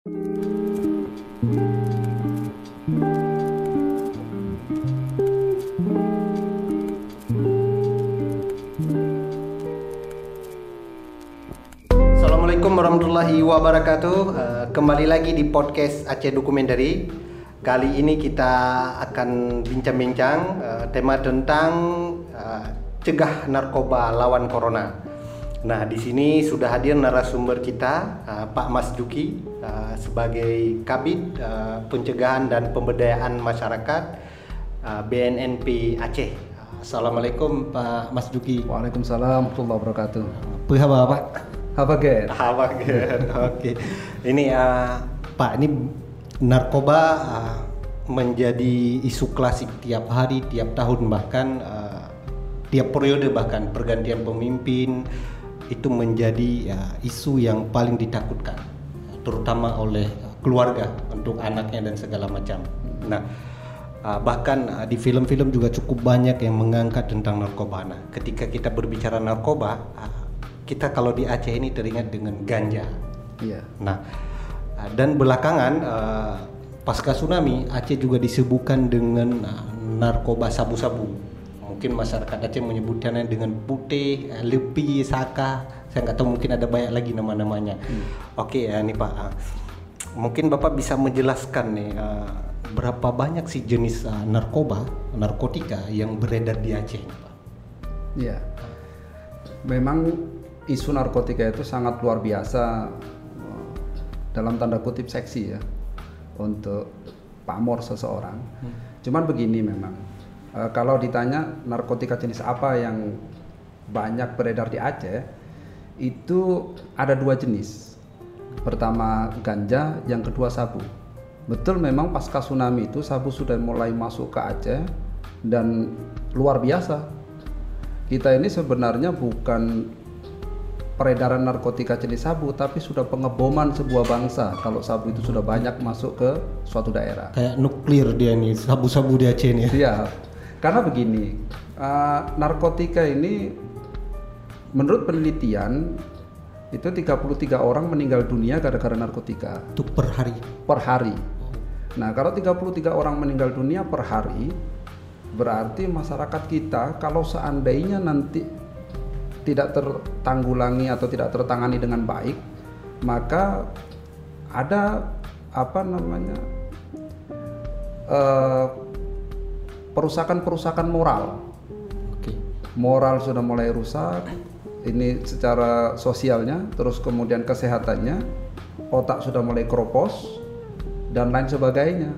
Assalamualaikum warahmatullahi wabarakatuh. Uh, kembali lagi di podcast Aceh Dokumentari. Kali ini kita akan bincang-bincang uh, tema tentang uh, cegah narkoba lawan corona. Nah, di sini sudah hadir narasumber kita uh, Pak Mas Duki uh, sebagai Kabid uh, Pencegahan dan Pemberdayaan Masyarakat uh, BNNP Aceh. Assalamualaikum Pak Mas Duki. Waalaikumsalam warahmatullahi wabarakatuh. Apa Pak? Apa Ger? Apa? Oke. Ini uh, Pak, ini narkoba uh, menjadi isu klasik tiap hari, tiap tahun bahkan uh, tiap periode bahkan pergantian pemimpin itu menjadi ya, isu yang paling ditakutkan terutama oleh keluarga untuk anaknya dan segala macam. Nah, uh, bahkan uh, di film-film juga cukup banyak yang mengangkat tentang narkoba. Nah, ketika kita berbicara narkoba, uh, kita kalau di Aceh ini teringat dengan ganja. Iya. Nah, dan belakangan pasca tsunami Aceh juga disebutkan dengan narkoba sabu-sabu. Mungkin masyarakat Aceh menyebutkannya dengan putih, uh, lepi, saka. Saya nggak tahu mungkin ada banyak lagi nama-namanya. Hmm. Oke ya nih Pak. Mungkin Bapak bisa menjelaskan nih uh, berapa banyak sih jenis uh, narkoba, narkotika yang beredar di Aceh, Pak? Iya. Memang isu narkotika itu sangat luar biasa eh, dalam tanda kutip seksi ya untuk pamor seseorang. Hmm. Cuman begini memang e, kalau ditanya narkotika jenis apa yang banyak beredar di Aceh itu ada dua jenis. Pertama ganja, yang kedua sabu. Betul memang pasca tsunami itu sabu sudah mulai masuk ke Aceh dan luar biasa. Kita ini sebenarnya bukan peredaran narkotika jenis sabu tapi sudah pengeboman sebuah bangsa kalau sabu itu sudah banyak masuk ke suatu daerah. Kayak nuklir dia nih, sabu-sabu di Aceh nih. Iya. Karena begini, uh, narkotika ini menurut penelitian itu 33 orang meninggal dunia gara-gara narkotika. Itu per hari. Per hari. Nah, kalau 33 orang meninggal dunia per hari, berarti masyarakat kita kalau seandainya nanti tidak tertanggulangi atau tidak tertangani dengan baik, maka ada apa namanya uh, perusakan-perusakan moral. Oke. Moral sudah mulai rusak, ini secara sosialnya, terus kemudian kesehatannya, otak sudah mulai keropos dan lain sebagainya.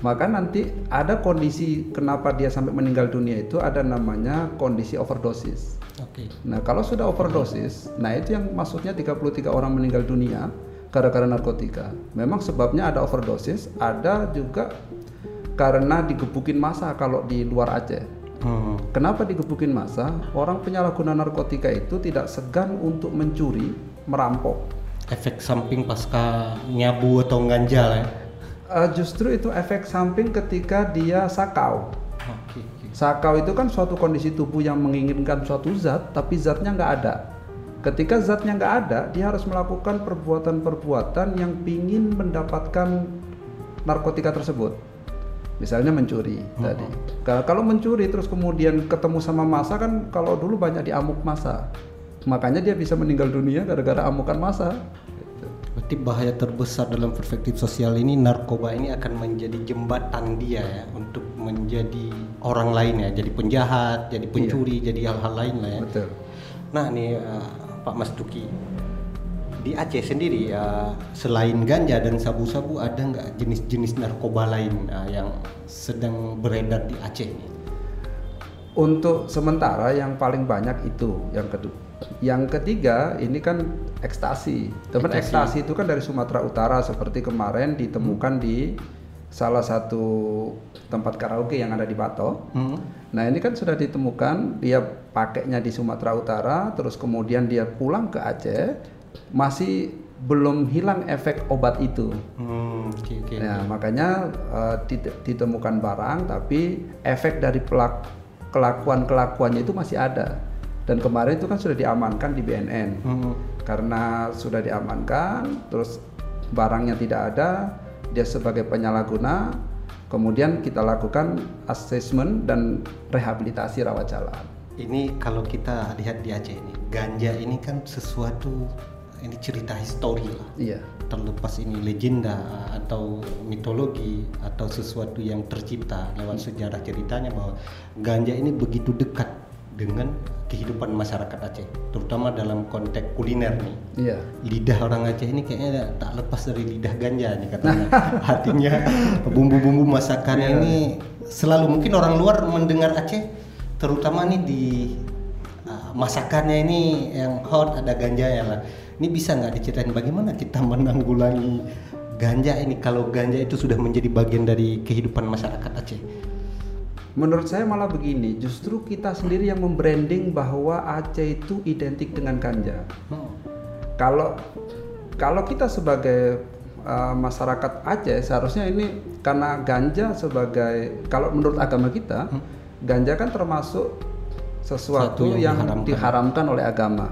Maka nanti ada kondisi kenapa dia sampai meninggal dunia itu ada namanya kondisi overdosis. Oke. Nah, kalau sudah overdosis, nah itu yang maksudnya 33 orang meninggal dunia gara-gara narkotika. Memang sebabnya ada overdosis, ada juga karena digebukin masa kalau di luar Aceh. Hmm. Kenapa digebukin masa? Orang penyalahguna narkotika itu tidak segan untuk mencuri, merampok. Efek samping pasca nyabu atau ganja lah ya. Uh, justru itu efek samping ketika dia sakau. Sakau itu kan suatu kondisi tubuh yang menginginkan suatu zat, tapi zatnya nggak ada. Ketika zatnya nggak ada, dia harus melakukan perbuatan-perbuatan yang pingin mendapatkan narkotika tersebut. Misalnya mencuri tadi. Kalau- Kalau mencuri terus kemudian ketemu sama masa kan kalau dulu banyak diamuk masa. Makanya dia bisa meninggal dunia gara-gara amukan masa. Berarti bahaya terbesar dalam perspektif sosial ini narkoba ini akan menjadi jembatan dia ya untuk menjadi orang lain ya, jadi penjahat, jadi pencuri, jadi hal-hal lain lah ya. Betul. Nah nih uh, Pak Mas Duki di Aceh sendiri uh, selain ganja dan sabu-sabu ada nggak jenis-jenis narkoba lain uh, yang sedang beredar di Aceh nih? Untuk sementara yang paling banyak itu yang kedua. Yang ketiga ini kan ekstasi. Teman Ekstasi. ekstasi itu kan dari Sumatera Utara seperti kemarin ditemukan di salah satu tempat karaoke yang ada di Bato. Hmm. Nah ini kan sudah ditemukan dia pakainya di Sumatera Utara, terus kemudian dia pulang ke Aceh, masih belum hilang efek obat itu. Hmm, oke oke. Nah, makanya dit- ditemukan barang tapi efek dari pelak kelakuan-kelakuannya itu masih ada. Dan kemarin itu kan sudah diamankan di BNN. Hmm. Karena sudah diamankan, terus barangnya tidak ada, dia sebagai penyalahguna, kemudian kita lakukan assessment dan rehabilitasi rawat jalan. Ini kalau kita lihat di Aceh ini, ganja ini kan sesuatu ini cerita histori lah. Iya. Terlepas ini legenda atau mitologi atau sesuatu yang tercipta lewat sejarah ceritanya bahwa ganja ini begitu dekat dengan kehidupan masyarakat Aceh, terutama dalam konteks kuliner nih. Iya. Lidah orang Aceh ini kayaknya tak lepas dari lidah ganja nih katanya. Artinya bumbu-bumbu masakannya Iya. ini selalu mungkin orang luar mendengar Aceh, terutama nih di uh, masakannya ini yang hot ada ganjanya lah. Ini bisa nggak diceritain bagaimana kita menanggulangi ganja ini kalau ganja itu sudah menjadi bagian dari kehidupan masyarakat Aceh? Menurut saya malah begini, justru kita sendiri yang membranding bahwa Aceh itu identik dengan ganja. Hmm. Kalau kalau kita sebagai uh, masyarakat Aceh seharusnya ini karena ganja sebagai kalau menurut agama kita, ganja kan termasuk sesuatu Satu yang yang, diharamkan. diharamkan oleh agama.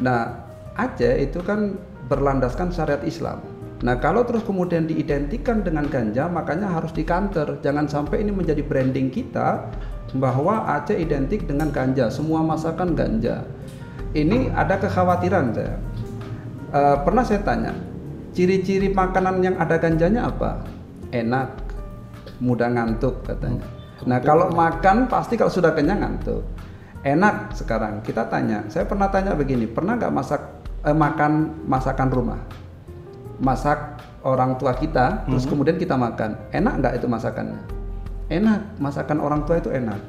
Nah, Aceh itu kan berlandaskan syariat Islam. Nah, kalau terus kemudian diidentikan dengan ganja, makanya harus dikanter. Jangan sampai ini menjadi branding kita bahwa Aceh identik dengan ganja, semua masakan ganja. Ini ada kekhawatiran saya. Eh, pernah saya tanya, ciri-ciri makanan yang ada ganjanya apa? Enak, mudah ngantuk katanya. Nah, kalau makan pasti kalau sudah kenyang ngantuk. Enak sekarang. Kita tanya, saya pernah tanya begini, pernah nggak masak eh, makan masakan rumah? Masak orang tua kita, terus kemudian kita makan. Enak nggak itu masakannya? Enak, masakan orang tua itu enak.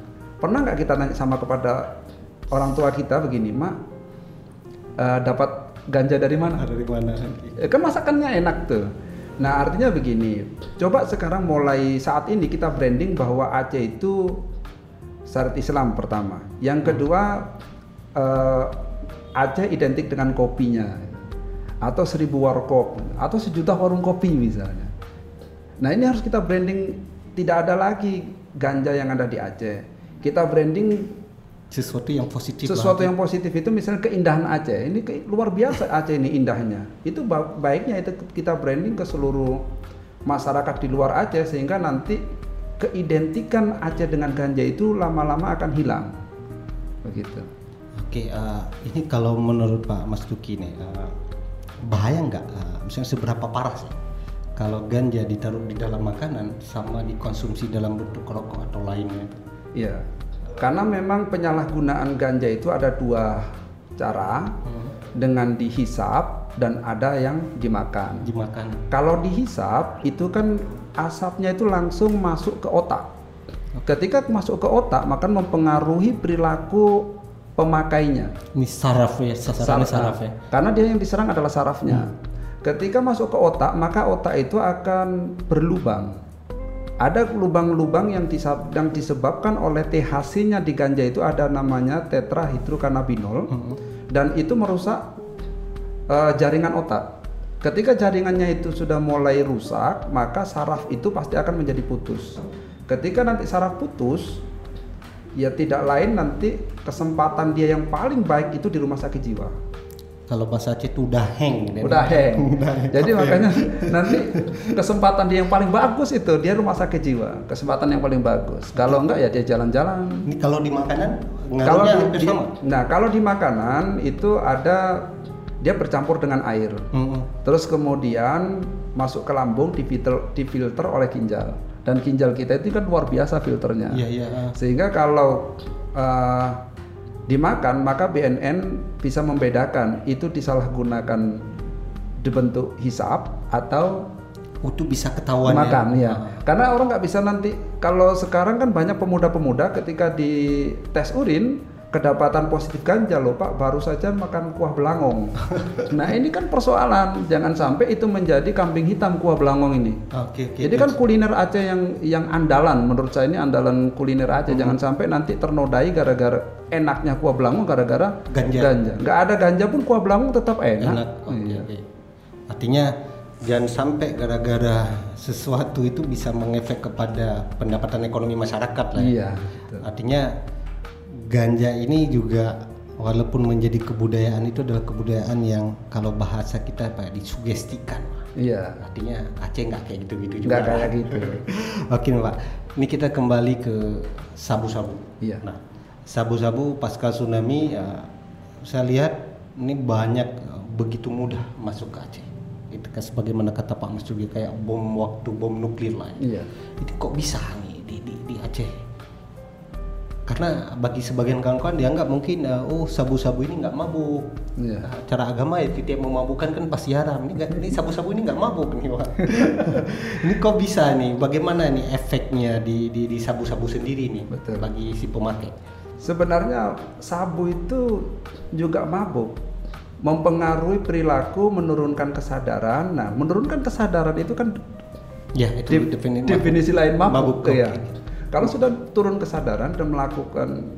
Pernah nggak kita nanya sama kepada orang tua kita begini, mak, eh, dapat ganja dari mana? Dari mana? Eh, kan masakannya enak tuh. Nah artinya begini, coba sekarang mulai saat ini kita branding bahwa Aceh itu syariat Islam pertama. Yang kedua eh, Aceh identik dengan kopinya, atau seribu warkop, atau sejuta warung kopi misalnya. Nah ini harus kita branding tidak ada lagi ganja yang ada di Aceh. Kita branding Sesuatu yang positif. sesuatu yang positif itu misalnya keindahan Aceh ini ke- luar biasa Aceh ini indahnya itu ba- baiknya itu kita branding ke seluruh masyarakat di luar Aceh sehingga nanti keidentikan Aceh dengan ganja itu lama-lama akan hilang begitu Oke, eh, ini kalau menurut Pak Mas Tuki nih, eh, bahaya nggak? eh, misalnya seberapa parah sih kalau ganja ditaruh di dalam makanan sama dikonsumsi dalam bentuk rokok atau lainnya? Iya karena memang penyalahgunaan ganja itu ada dua cara dengan dihisap dan ada yang dimakan Dimakan. Kalau dihisap itu kan asapnya itu langsung masuk ke otak. Ketika masuk ke otak maka mempengaruhi perilaku pemakainya. Ini saraf ya, sasarannya saraf ya. Karena dia yang diserang adalah sarafnya. Ketika masuk ke otak maka otak itu akan berlubang. Ada lubang-lubang yang, disebabkan oleh THC-nya di ganja itu ada namanya tetrahidrokannabinol dan itu merusak eh, jaringan otak. Ketika jaringannya itu sudah mulai rusak, maka saraf itu pasti akan menjadi putus. Ketika nanti saraf putus, ya tidak lain nanti kesempatan dia yang paling baik itu di rumah sakit jiwa. Kalau bahasa Aceh itu udah hang. Udah hang. Jadi makanya nanti kesempatan dia yang paling bagus itu dia rumah sakit jiwa. Kesempatan yang paling bagus. Kalau enggak ya dia jalan-jalan. Ini kalau di makanan Kalau di, di- sama. nah kalau di makanan itu ada dia bercampur dengan air. Mm-mm. Terus kemudian masuk ke lambung difilter, difilter oleh ginjal. Dan ginjal kita itu kan luar biasa filternya. Iya iya. ah. Sehingga kalau eh, dimakan maka BNN bisa membedakan itu disalahgunakan dibentuk hisap atau Itu bisa ketahuan makan ya. ya. Karena orang nggak bisa nanti kalau sekarang kan banyak pemuda-pemuda ketika di tes urin kedapatan positif ganja loh Pak baru saja makan kuah belangong. nah ini kan persoalan jangan sampai itu menjadi kambing hitam kuah belangong ini. Oke oke. Jadi kan kuliner Aceh yang yang andalan menurut saya ini andalan kuliner Aceh jangan sampai nanti ternodai gara-gara enaknya kuah belangong gara-gara Ganja. Nggak ada ganja pun kuah belangong tetap enak. enak. Oke, Iya. oke. Artinya jangan sampai gara-gara sesuatu itu bisa mengefek kepada pendapatan ekonomi masyarakat lah. ya. Iya. betul. Artinya ganja ini juga walaupun menjadi kebudayaan itu adalah kebudayaan yang kalau bahasa kita apa ya, disugestikan. Iya. Artinya Aceh nggak kayak gitu-gitu juga. Nggak kayak gitu. Oke Pak, ini kita kembali ke sabu-sabu. Iya. Nah, sabu-sabu pasca tsunami, ya, saya lihat ini banyak begitu mudah masuk ke Aceh. Itu kan sebagaimana kata Pak Mas juga kayak bom waktu bom nuklir lah. Iya. Itu kok bisa nih di, di, di Aceh? Karena bagi sebagian kawan-kawan dianggap mungkin eh, oh sabu-sabu ini nggak mabuk. Iya. Nah, cara agama ya tiap memabukkan kan pasti haram. Ini sabu-sabu ini nggak mabuk nih Pak. ini kok bisa nih? Bagaimana nih efeknya di di, di sabu-sabu sendiri nih Betul. bagi si pemakai? Sebenarnya sabu itu juga mabuk, mempengaruhi perilaku, menurunkan kesadaran. Nah, menurunkan kesadaran itu kan Ya itu Def- defini- definisi lain mabuk, Mabuk, ya. Kalau sudah turun kesadaran dan melakukan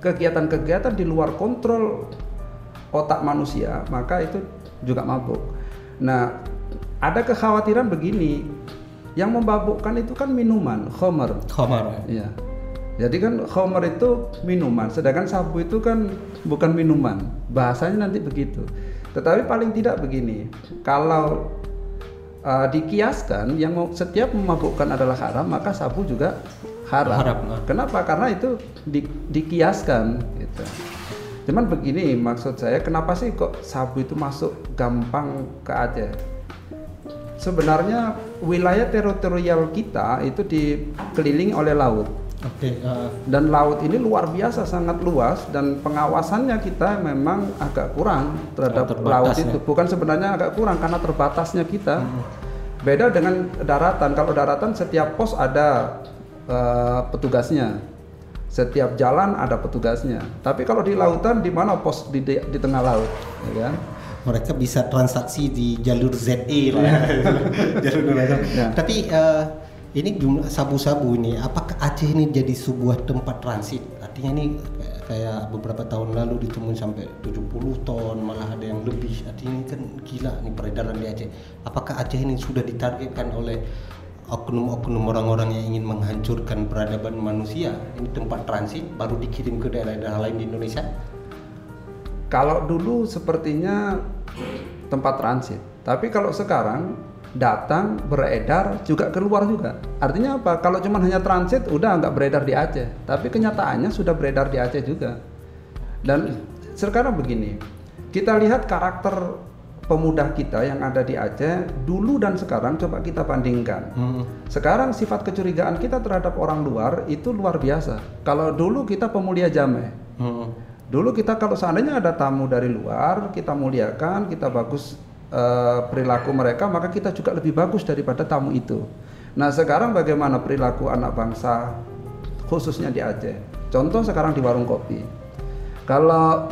kegiatan-kegiatan di luar kontrol otak manusia, maka itu juga mabuk. Nah, ada kekhawatiran begini, yang memabukkan itu kan minuman, khomer. Khamar. Iya. Jadi kan khomer itu minuman, sedangkan sabu itu kan bukan minuman. Bahasanya nanti begitu. Tetapi paling tidak begini, kalau uh, dikiaskan yang setiap memabukkan adalah haram, maka sabu juga haram. Haram, nah. Kenapa? Karena itu di- dikiaskan gitu. Cuman begini maksud saya, kenapa sih kok sabu itu masuk gampang ke Aceh? Sebenarnya wilayah teritorial kita itu dikelilingi oleh laut Oke. eh, dan laut ini luar biasa sangat luas dan pengawasannya kita memang agak kurang terhadap Oh, terbatas laut ya. itu bukan sebenarnya agak kurang karena terbatasnya kita beda dengan daratan kalau daratan setiap pos ada eh, petugasnya setiap jalan ada petugasnya tapi kalau di lautan di mana pos di, di, di tengah laut ya kan mereka bisa transaksi di jalur ZE lah. jalur neraca. Ya. Tapi eh, ini jumlah sabu-sabu ini, apakah Aceh ini jadi sebuah tempat transit? Artinya ini kayak- beberapa tahun lalu ditemuin sampai 70 ton, malah ada yang lebih. Artinya ini kan gila nih peredaran di Aceh. Apakah Aceh ini sudah ditargetkan oleh oknum-oknum orang-orang yang ingin menghancurkan peradaban manusia? Ini tempat transit baru dikirim ke daerah-daerah lain di Indonesia? Kalau dulu sepertinya tempat transit, tapi kalau sekarang datang beredar juga keluar juga. Artinya apa? Kalau cuma hanya transit udah nggak beredar di Aceh, tapi kenyataannya sudah beredar di Aceh juga. Dan sekarang begini, kita lihat karakter pemuda kita yang ada di Aceh dulu dan sekarang coba kita bandingkan. Hmm. Sekarang sifat kecurigaan kita terhadap orang luar itu luar biasa. Kalau dulu kita pemulia jameh, Hmm. Dulu kita kalau seandainya ada tamu dari luar, kita muliakan, kita bagus eh, perilaku mereka, maka kita juga lebih bagus daripada tamu itu. Nah sekarang bagaimana perilaku anak bangsa, khususnya di Aceh? Contoh sekarang di warung kopi. Kalau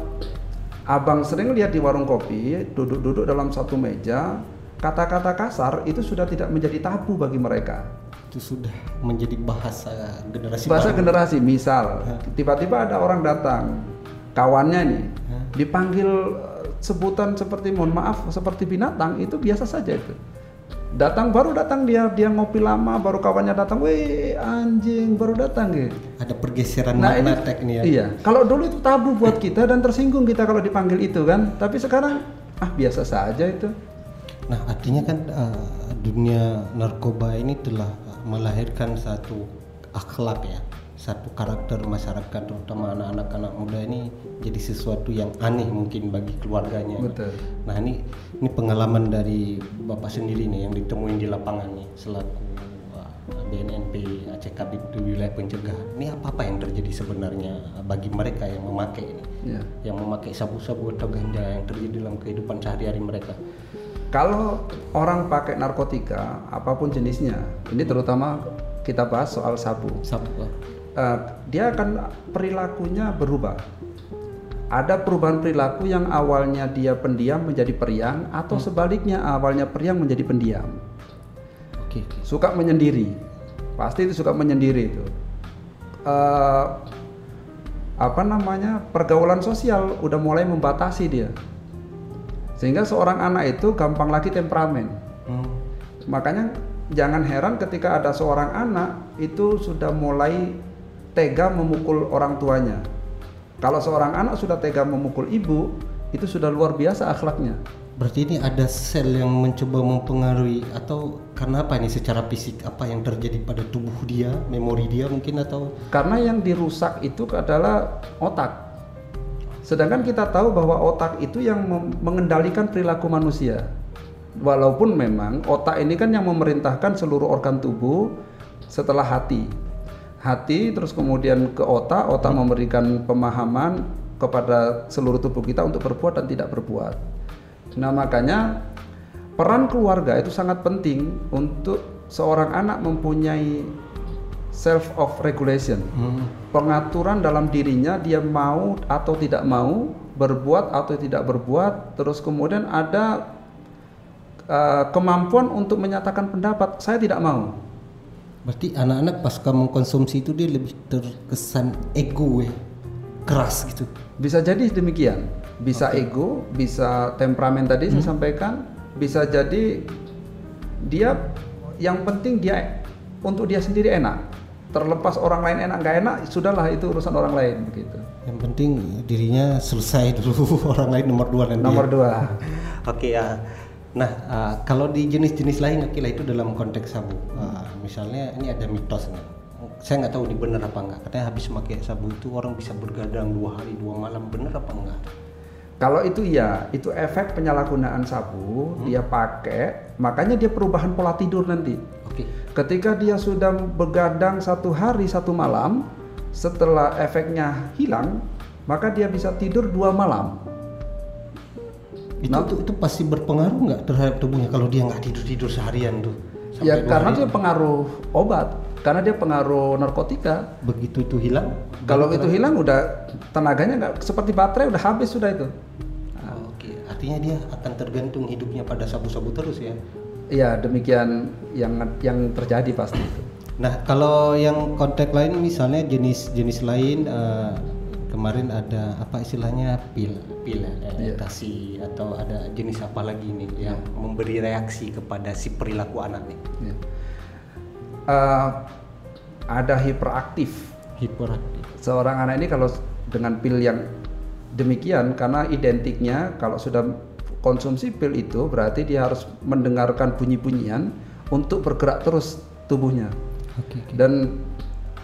abang sering lihat di warung kopi, duduk-duduk dalam satu meja, kata-kata kasar itu sudah tidak menjadi tabu bagi mereka. itu sudah menjadi bahasa generasi bahasa baru. generasi misal tiba-tiba ada orang datang kawannya nih dipanggil sebutan seperti mohon maaf seperti binatang itu biasa saja itu. Datang baru datang dia dia ngopi lama baru kawannya datang weh anjing baru datang gitu. Ada pergeseran nah ini makna teknik. ya. iya. Kalau dulu itu tabu buat kita dan tersinggung kita kalau dipanggil itu kan. Tapi sekarang ah biasa saja itu. Nah, artinya kan eh, dunia narkoba ini telah melahirkan satu akhlak ya, satu karakter masyarakat terutama anak-anak anak muda ini jadi sesuatu yang aneh mungkin bagi keluarganya. Betul. Nah, ini ini pengalaman dari Bapak sendiri nih yang ditemuin di lapangan nih selaku eh, BNNP Aceh Kabit di wilayah pencegahan. Ini apa-apa yang terjadi sebenarnya bagi mereka yang memakai ini? ya Yang memakai sabu-sabu atau ganja yang terjadi dalam kehidupan sehari-hari mereka. Kalau orang pakai narkotika apa pun jenisnya, ini terutama kita bahas soal sabu. Sabu. Eh, dia akan perilakunya berubah. Ada perubahan perilaku yang awalnya dia pendiam menjadi periang atau sebaliknya awalnya periang menjadi pendiam. Oke. oke. Suka menyendiri. Pasti itu suka menyendiri itu. Eh, apa namanya? Pergaulan sosial udah mulai membatasi dia. Sehingga seorang anak itu gampang lagi temperamen. Hmm. Makanya jangan heran ketika ada seorang anak itu sudah mulai tega memukul orang tuanya. Kalau seorang anak sudah tega memukul ibu, itu sudah luar biasa akhlaknya. Berarti ini ada sel yang mencoba mempengaruhi atau karena apa ini secara fisik apa yang terjadi pada tubuh dia, memori dia mungkin atau Karena yang dirusak itu adalah otak. Sedangkan kita tahu bahwa otak itu yang mengendalikan perilaku manusia. Walaupun memang otak ini kan yang memerintahkan seluruh organ tubuh setelah hati. Hati terus kemudian ke otak, otak memberikan pemahaman kepada seluruh tubuh kita untuk berbuat dan tidak berbuat. Nah, makanya peran keluarga itu sangat penting untuk seorang anak mempunyai self of regulation. Pengaturan dalam dirinya dia mau atau tidak mau berbuat atau tidak berbuat terus kemudian ada uh, kemampuan untuk menyatakan pendapat saya tidak mau berarti anak-anak pasca mengkonsumsi itu dia lebih terkesan ego ya, keras gitu. bisa jadi demikian bisa ego bisa temperamen tadi saya sampaikan bisa jadi dia yang penting dia untuk dia sendiri enak terlepas orang lain enak nggak enak sudahlah itu urusan orang lain begitu Yang penting dirinya selesai dulu orang lain nomor dua nanti. nomor ya. dua Oke ya. Nah, uh, kalau di jenis-jenis lain oke lah itu dalam konteks sabu. Uh, misalnya ini ada mitos nih. Saya nggak tahu ini benar apa enggak. Katanya habis pakai sabu itu orang bisa bergadang dua hari dua malam. Benar apa enggak? Kalau itu ya, itu efek penyalahgunaan sabu, dia pakai, makanya dia perubahan pola tidur nanti. Oke. Ketika dia sudah begadang satu hari satu malam, setelah efeknya hilang, maka dia bisa tidur dua malam. Itu, Nah. itu itu pasti berpengaruh nggak terhadap tubuhnya kalau dia nggak tidur tidur seharian tuh? Ya karena dia pengaruh obat, karena dia pengaruh narkotika. begitu itu hilang. Kalau itu hilang udah tenaganya nggak seperti baterai udah habis sudah itu. Oh, Oke, artinya dia akan tergantung hidupnya pada sabu-sabu terus ya. Iya demikian yang yang terjadi pasti itu. Nah, kalau yang kontak lain misalnya jenis-jenis lain eh, kemarin ada apa istilahnya pil, pil Iya. ekstasi atau ada jenis apa lagi nih yang memberi reaksi kepada si perilaku anak nih. Ya. Eh, ada hiperaktif. Hiperaktif. Seorang anak ini kalau dengan pil yang demikian karena identiknya kalau sudah konsumsi pil itu berarti dia harus mendengarkan bunyi-bunyian untuk bergerak terus tubuhnya. Oke. oke. Dan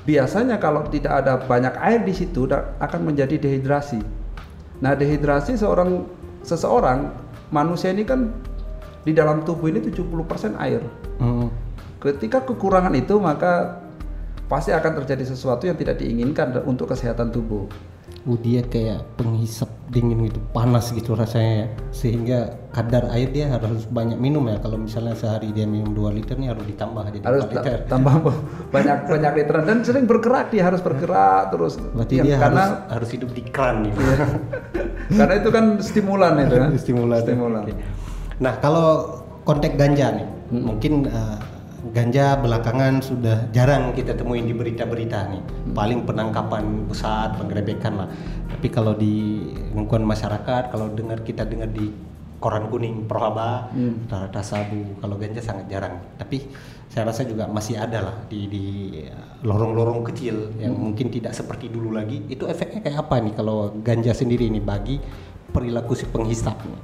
biasanya kalau tidak ada banyak air di situ akan menjadi dehidrasi. Nah, dehidrasi seorang seseorang manusia ini kan di dalam tubuh ini 70% air. Hmm. Ketika kekurangan itu maka pasti akan terjadi sesuatu yang tidak diinginkan untuk kesehatan tubuh. Uh, dia kayak penghisap dingin gitu, panas gitu rasanya ya. Sehingga kadar air dia harus banyak minum ya. Kalau misalnya sehari dia minum 2 liter nih harus ditambah jadi Harus 4 ta- liter. tambah banyak banyak literan dan sering bergerak dia harus bergerak terus. Berarti Iya, dia karena harus harus hidup di kran nih. karena itu kan stimulan itu kan. stimulan. Stimulan. Oke. Nah, kalau konteks ganja nih, mungkin eh, ganja belakangan sudah jarang kita temuin di berita-berita nih. Paling penangkapan pusat, penggerebekan lah. Tapi kalau di lingkungan masyarakat, kalau dengar kita dengar di koran kuning Prohaba, rata-rata sabu. Kalau ganja sangat jarang. Tapi saya rasa juga masih ada lah di di eh, lorong-lorong kecil yang mungkin tidak seperti dulu lagi. Itu efeknya kayak apa nih kalau ganja sendiri ini bagi perilaku si penghisap nih?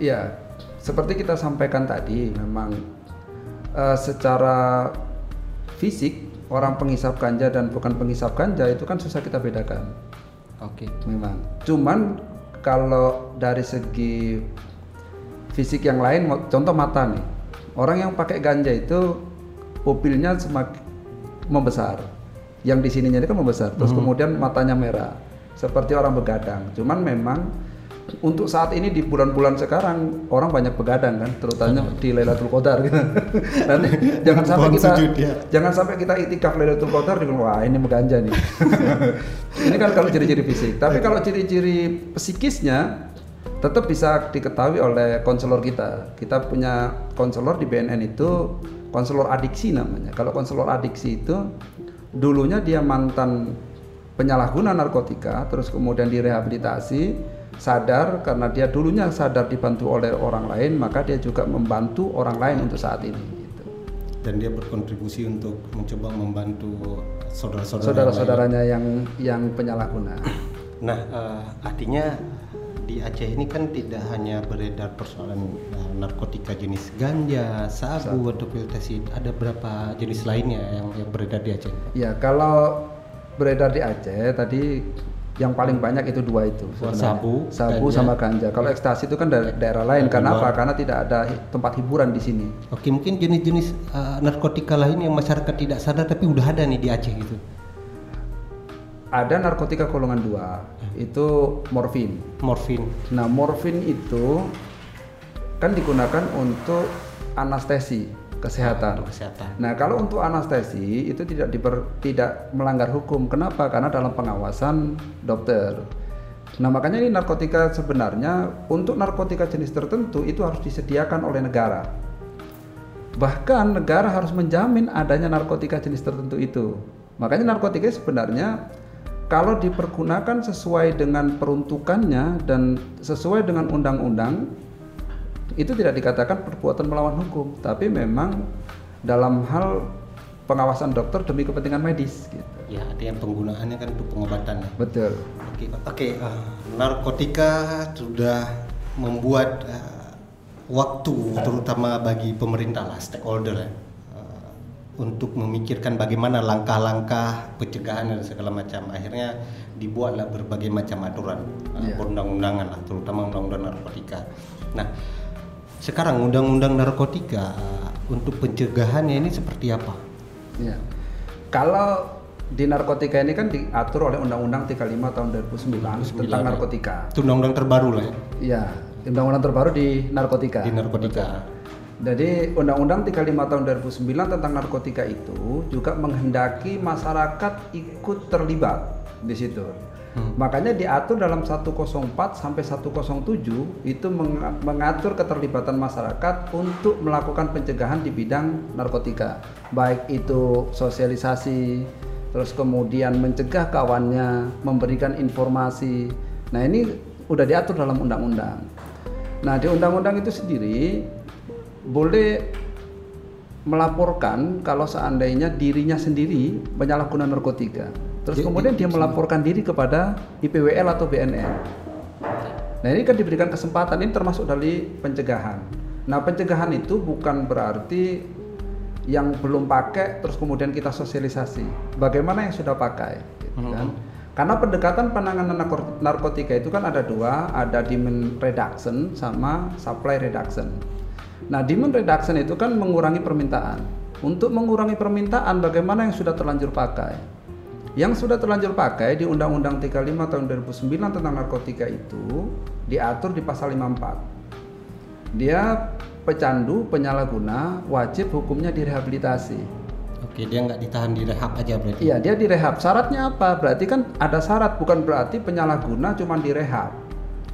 Iya, seperti kita sampaikan tadi, memang eh, secara fisik orang penghisap ganja dan bukan penghisap ganja itu kan susah kita bedakan. Oke. Memang. Cuman kalau dari segi fisik yang lain, contoh mata nih, orang yang pakai ganja itu pupilnya semakin membesar. Yang di sininya ini kan membesar, terus kemudian matanya merah, seperti orang begadang. Cuman memang untuk saat ini di bulan-bulan sekarang orang banyak begadang kan, terutama di Lailatul Qadar gitu. Nanti jangan sampai kita sujud, ya. jangan sampai kita itikaf Lailatul Qadar di wah ini meganja nih. ini kan kalau ciri-ciri fisik. Tapi kalau ciri-ciri psikisnya tetap bisa diketahui oleh konselor kita. Kita punya konselor di BNN itu konselor adiksi namanya. Kalau konselor adiksi itu dulunya dia mantan penyalahguna narkotika, terus kemudian direhabilitasi, sadar karena dia dulunya sadar dibantu oleh orang lain, maka dia juga membantu orang lain untuk saat ini. Gitu. Dan dia berkontribusi untuk mencoba membantu saudara-saudara. saudara-saudaranya yang yang penyalahguna. Nah, eh, artinya di Aceh ini kan tidak hanya beredar persoalan uh, narkotika jenis ganja, sabu, atau pil ada berapa jenis lainnya yang yang beredar di Aceh? Ya kalau beredar di Aceh tadi yang paling banyak itu dua itu sebenarnya. sabu sabu ganja. sama ganja. Kalau ekstasi itu kan da daerah lain karena apa karena tidak ada tempat hiburan di sini. Oke mungkin jenis-jenis uh, narkotika lain yang masyarakat tidak sadar tapi udah ada nih di Aceh gitu. Ada narkotika golongan dua. Itu morfin. Morfin. Nah morfin itu kan digunakan untuk anestesi kesehatan. kesehatan. Nah, kalau untuk anestesi itu tidak diper, tidak melanggar hukum. Kenapa? Karena dalam pengawasan dokter. Nah, makanya ini narkotika sebenarnya untuk narkotika jenis tertentu itu harus disediakan oleh negara. Bahkan negara harus menjamin adanya narkotika jenis tertentu itu. Makanya narkotika sebenarnya kalau dipergunakan sesuai dengan peruntukannya dan sesuai dengan undang-undang itu tidak dikatakan perbuatan melawan hukum, tapi memang dalam hal pengawasan dokter demi kepentingan medis gitu. Ya, artinya penggunaannya kan untuk pengobatan ya. Betul. Oke, oke. Uh, eh, narkotika sudah membuat uh, waktu terutama bagi pemerintah lah stakeholder ya uh, untuk memikirkan bagaimana langkah-langkah pencegahan dan segala macam. Akhirnya dibuatlah berbagai macam aturan uh, yeah. perundang-undangan lah, terutama undang-undang narkotika. Nah, sekarang undang-undang narkotika untuk pencegahannya ini seperti apa? Ya. Kalau di narkotika ini kan diatur oleh Undang-Undang 35 tahun 2009, 2009 tentang narkotika. Itu undang-undang terbaru lah ya. Iya, undang-undang terbaru di narkotika. Di narkotika. Jadi Undang-Undang 35 tahun 2009 tentang narkotika itu juga menghendaki masyarakat ikut terlibat di situ. Hmm. Makanya diatur dalam 104 sampai 107 itu mengatur keterlibatan masyarakat untuk melakukan pencegahan di bidang narkotika. Baik itu sosialisasi, terus kemudian mencegah kawannya, memberikan informasi. Nah, ini udah diatur dalam undang-undang. Nah, di undang-undang itu sendiri boleh melaporkan kalau seandainya dirinya sendiri penyalahguna narkotika. Terus kemudian dia melaporkan diri kepada IPWL atau BNN. Nah ini kan diberikan kesempatan ini termasuk dari pencegahan. Nah pencegahan itu bukan berarti yang belum pakai terus kemudian kita sosialisasi. Bagaimana yang sudah pakai, gitu kan? Hmm. Karena pendekatan penanganan narkotika itu kan ada dua, ada demand reduction sama supply reduction. Nah demand reduction itu kan mengurangi permintaan. Untuk mengurangi permintaan, bagaimana yang sudah terlanjur pakai? Yang sudah terlanjur pakai di Undang-Undang 35 tahun 2009 tentang narkotika itu diatur di pasal 54. Dia pecandu, penyalahguna, wajib hukumnya direhabilitasi. Oke, dia nggak ditahan di rehab aja berarti? Iya, dia direhab. Syaratnya apa? Berarti kan ada syarat, bukan berarti penyalahguna cuma direhab.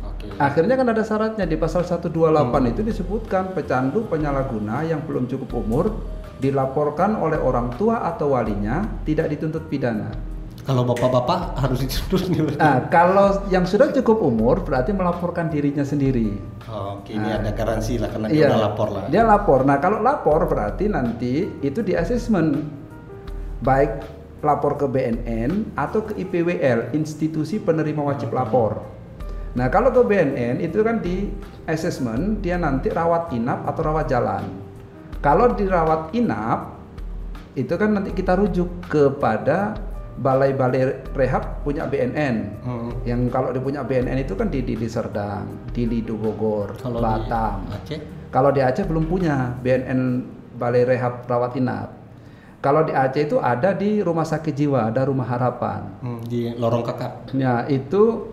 Oke. Akhirnya kan ada syaratnya di pasal 128 hmm. itu disebutkan pecandu, penyalahguna yang belum cukup umur dilaporkan oleh orang tua atau walinya tidak dituntut pidana. Kalau bapak-bapak harus dituntut Nah, kalau yang sudah cukup umur berarti melaporkan dirinya sendiri. Oh, Oke, ini nah, ada garansi lah karena dia iya, lapor lah. Dia lapor. Nah, kalau lapor berarti nanti itu di assessment baik lapor ke BNN atau ke IPWL, institusi penerima wajib lapor. Nah, kalau ke BNN itu kan di assessment dia nanti rawat inap atau rawat jalan. Kalau dirawat inap, itu kan nanti kita rujuk kepada balai-balai rehab punya BNN. Hmm. Yang kalau dia punya BNN itu kan di di, di Serdang, di Lido Bogor, kalau Batam. Di Aceh? Kalau di Aceh belum punya BNN balai rehab rawat inap. Kalau di Aceh itu ada di rumah sakit jiwa, ada rumah harapan. Hmm, di lorong kakak. Ya, itu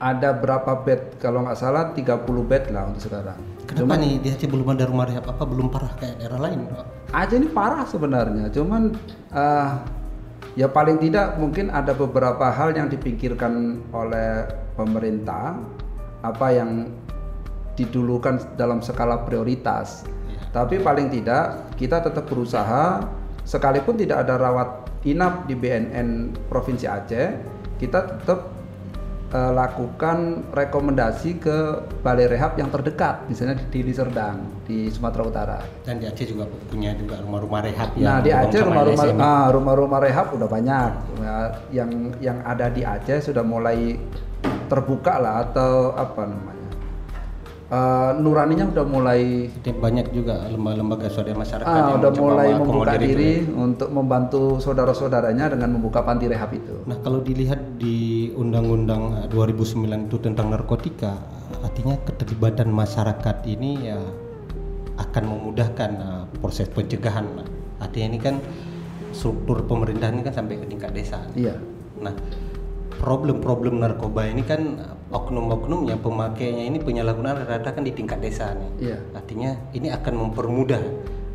ada berapa bed kalau nggak salah 30 bed lah untuk sekarang. Kenapa Cuman, nih di Aceh belum ada rumah rehab apa belum parah kayak daerah lain? Aceh ini parah sebenarnya, cuman uh, ya paling tidak mungkin ada beberapa hal yang dipikirkan oleh pemerintah apa yang didulukan dalam skala prioritas. Ya. Tapi paling tidak kita tetap berusaha sekalipun tidak ada rawat inap di BNN Provinsi Aceh, kita tetap uh, lakukan rekomendasi ke balai rehab yang terdekat, misalnya di Dili Serdang di Sumatera Utara. Dan di Aceh juga punya juga rumah-rumah rehab ya. Nah di Aceh rumah-rumah ah, rumah-rumah rehab udah banyak. Ya, yang yang ada di Aceh sudah mulai terbuka lah atau apa namanya uh, nuraninya udah mulai banyak juga lembaga-lembaga swadaya masyarakat ah, yang udah mulai membuka diri itu, ya. untuk membantu saudara-saudaranya dengan membuka panti rehab itu. Nah kalau dilihat di Undang-Undang 2009 itu tentang narkotika, artinya keterlibatan masyarakat ini ya akan memudahkan uh, proses pencegahan. Artinya ini kan struktur pemerintahan ini kan sampai ke tingkat desa. Iya. Nah problem-problem narkoba ini kan oknum-oknum yang pemakainya ini penyalahgunaan rata-rata kan di tingkat desa nih. Iya. Artinya ini akan mempermudah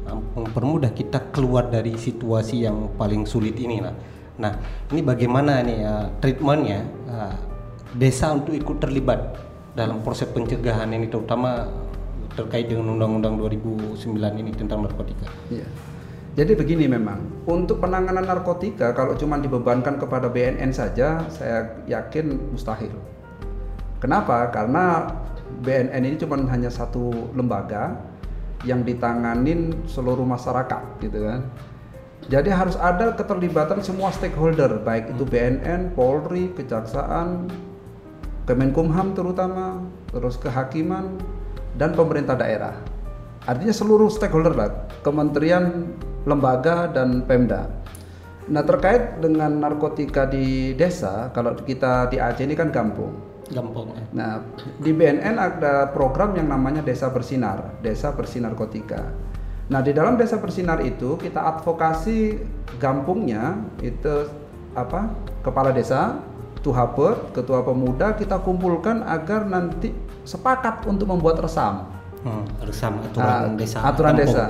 mempermudah kita keluar dari situasi yang paling sulit ini lah. Nah, ini bagaimana nih uh, treatmentnya uh, desa untuk ikut terlibat dalam proses pencegahan ini terutama terkait dengan Undang-Undang 2009 ini tentang narkotika. Iya. Jadi begini memang untuk penanganan narkotika kalau cuma dibebankan kepada BNN saja saya yakin mustahil. Kenapa? Karena BNN ini cuma hanya satu lembaga yang ditanganin seluruh masyarakat gitu kan. Jadi harus ada keterlibatan semua stakeholder baik itu BNN, Polri, Kejaksaan, Kemenkumham terutama, terus kehakiman dan pemerintah daerah. Artinya seluruh stakeholder lah, kementerian, lembaga dan Pemda. Nah terkait dengan narkotika di desa, kalau kita di Aceh ini kan kampung Gampang. Ya. Nah, di BNN ada program yang namanya Desa Bersinar, Desa Bersinar Kotika. Nah, di dalam Desa Bersinar itu kita advokasi gampungnya itu apa? Kepala desa, Tuhapet, ketua pemuda kita kumpulkan agar nanti sepakat untuk membuat resam. Hmm, resam aturan nah, desa. Aturan kampung. desa.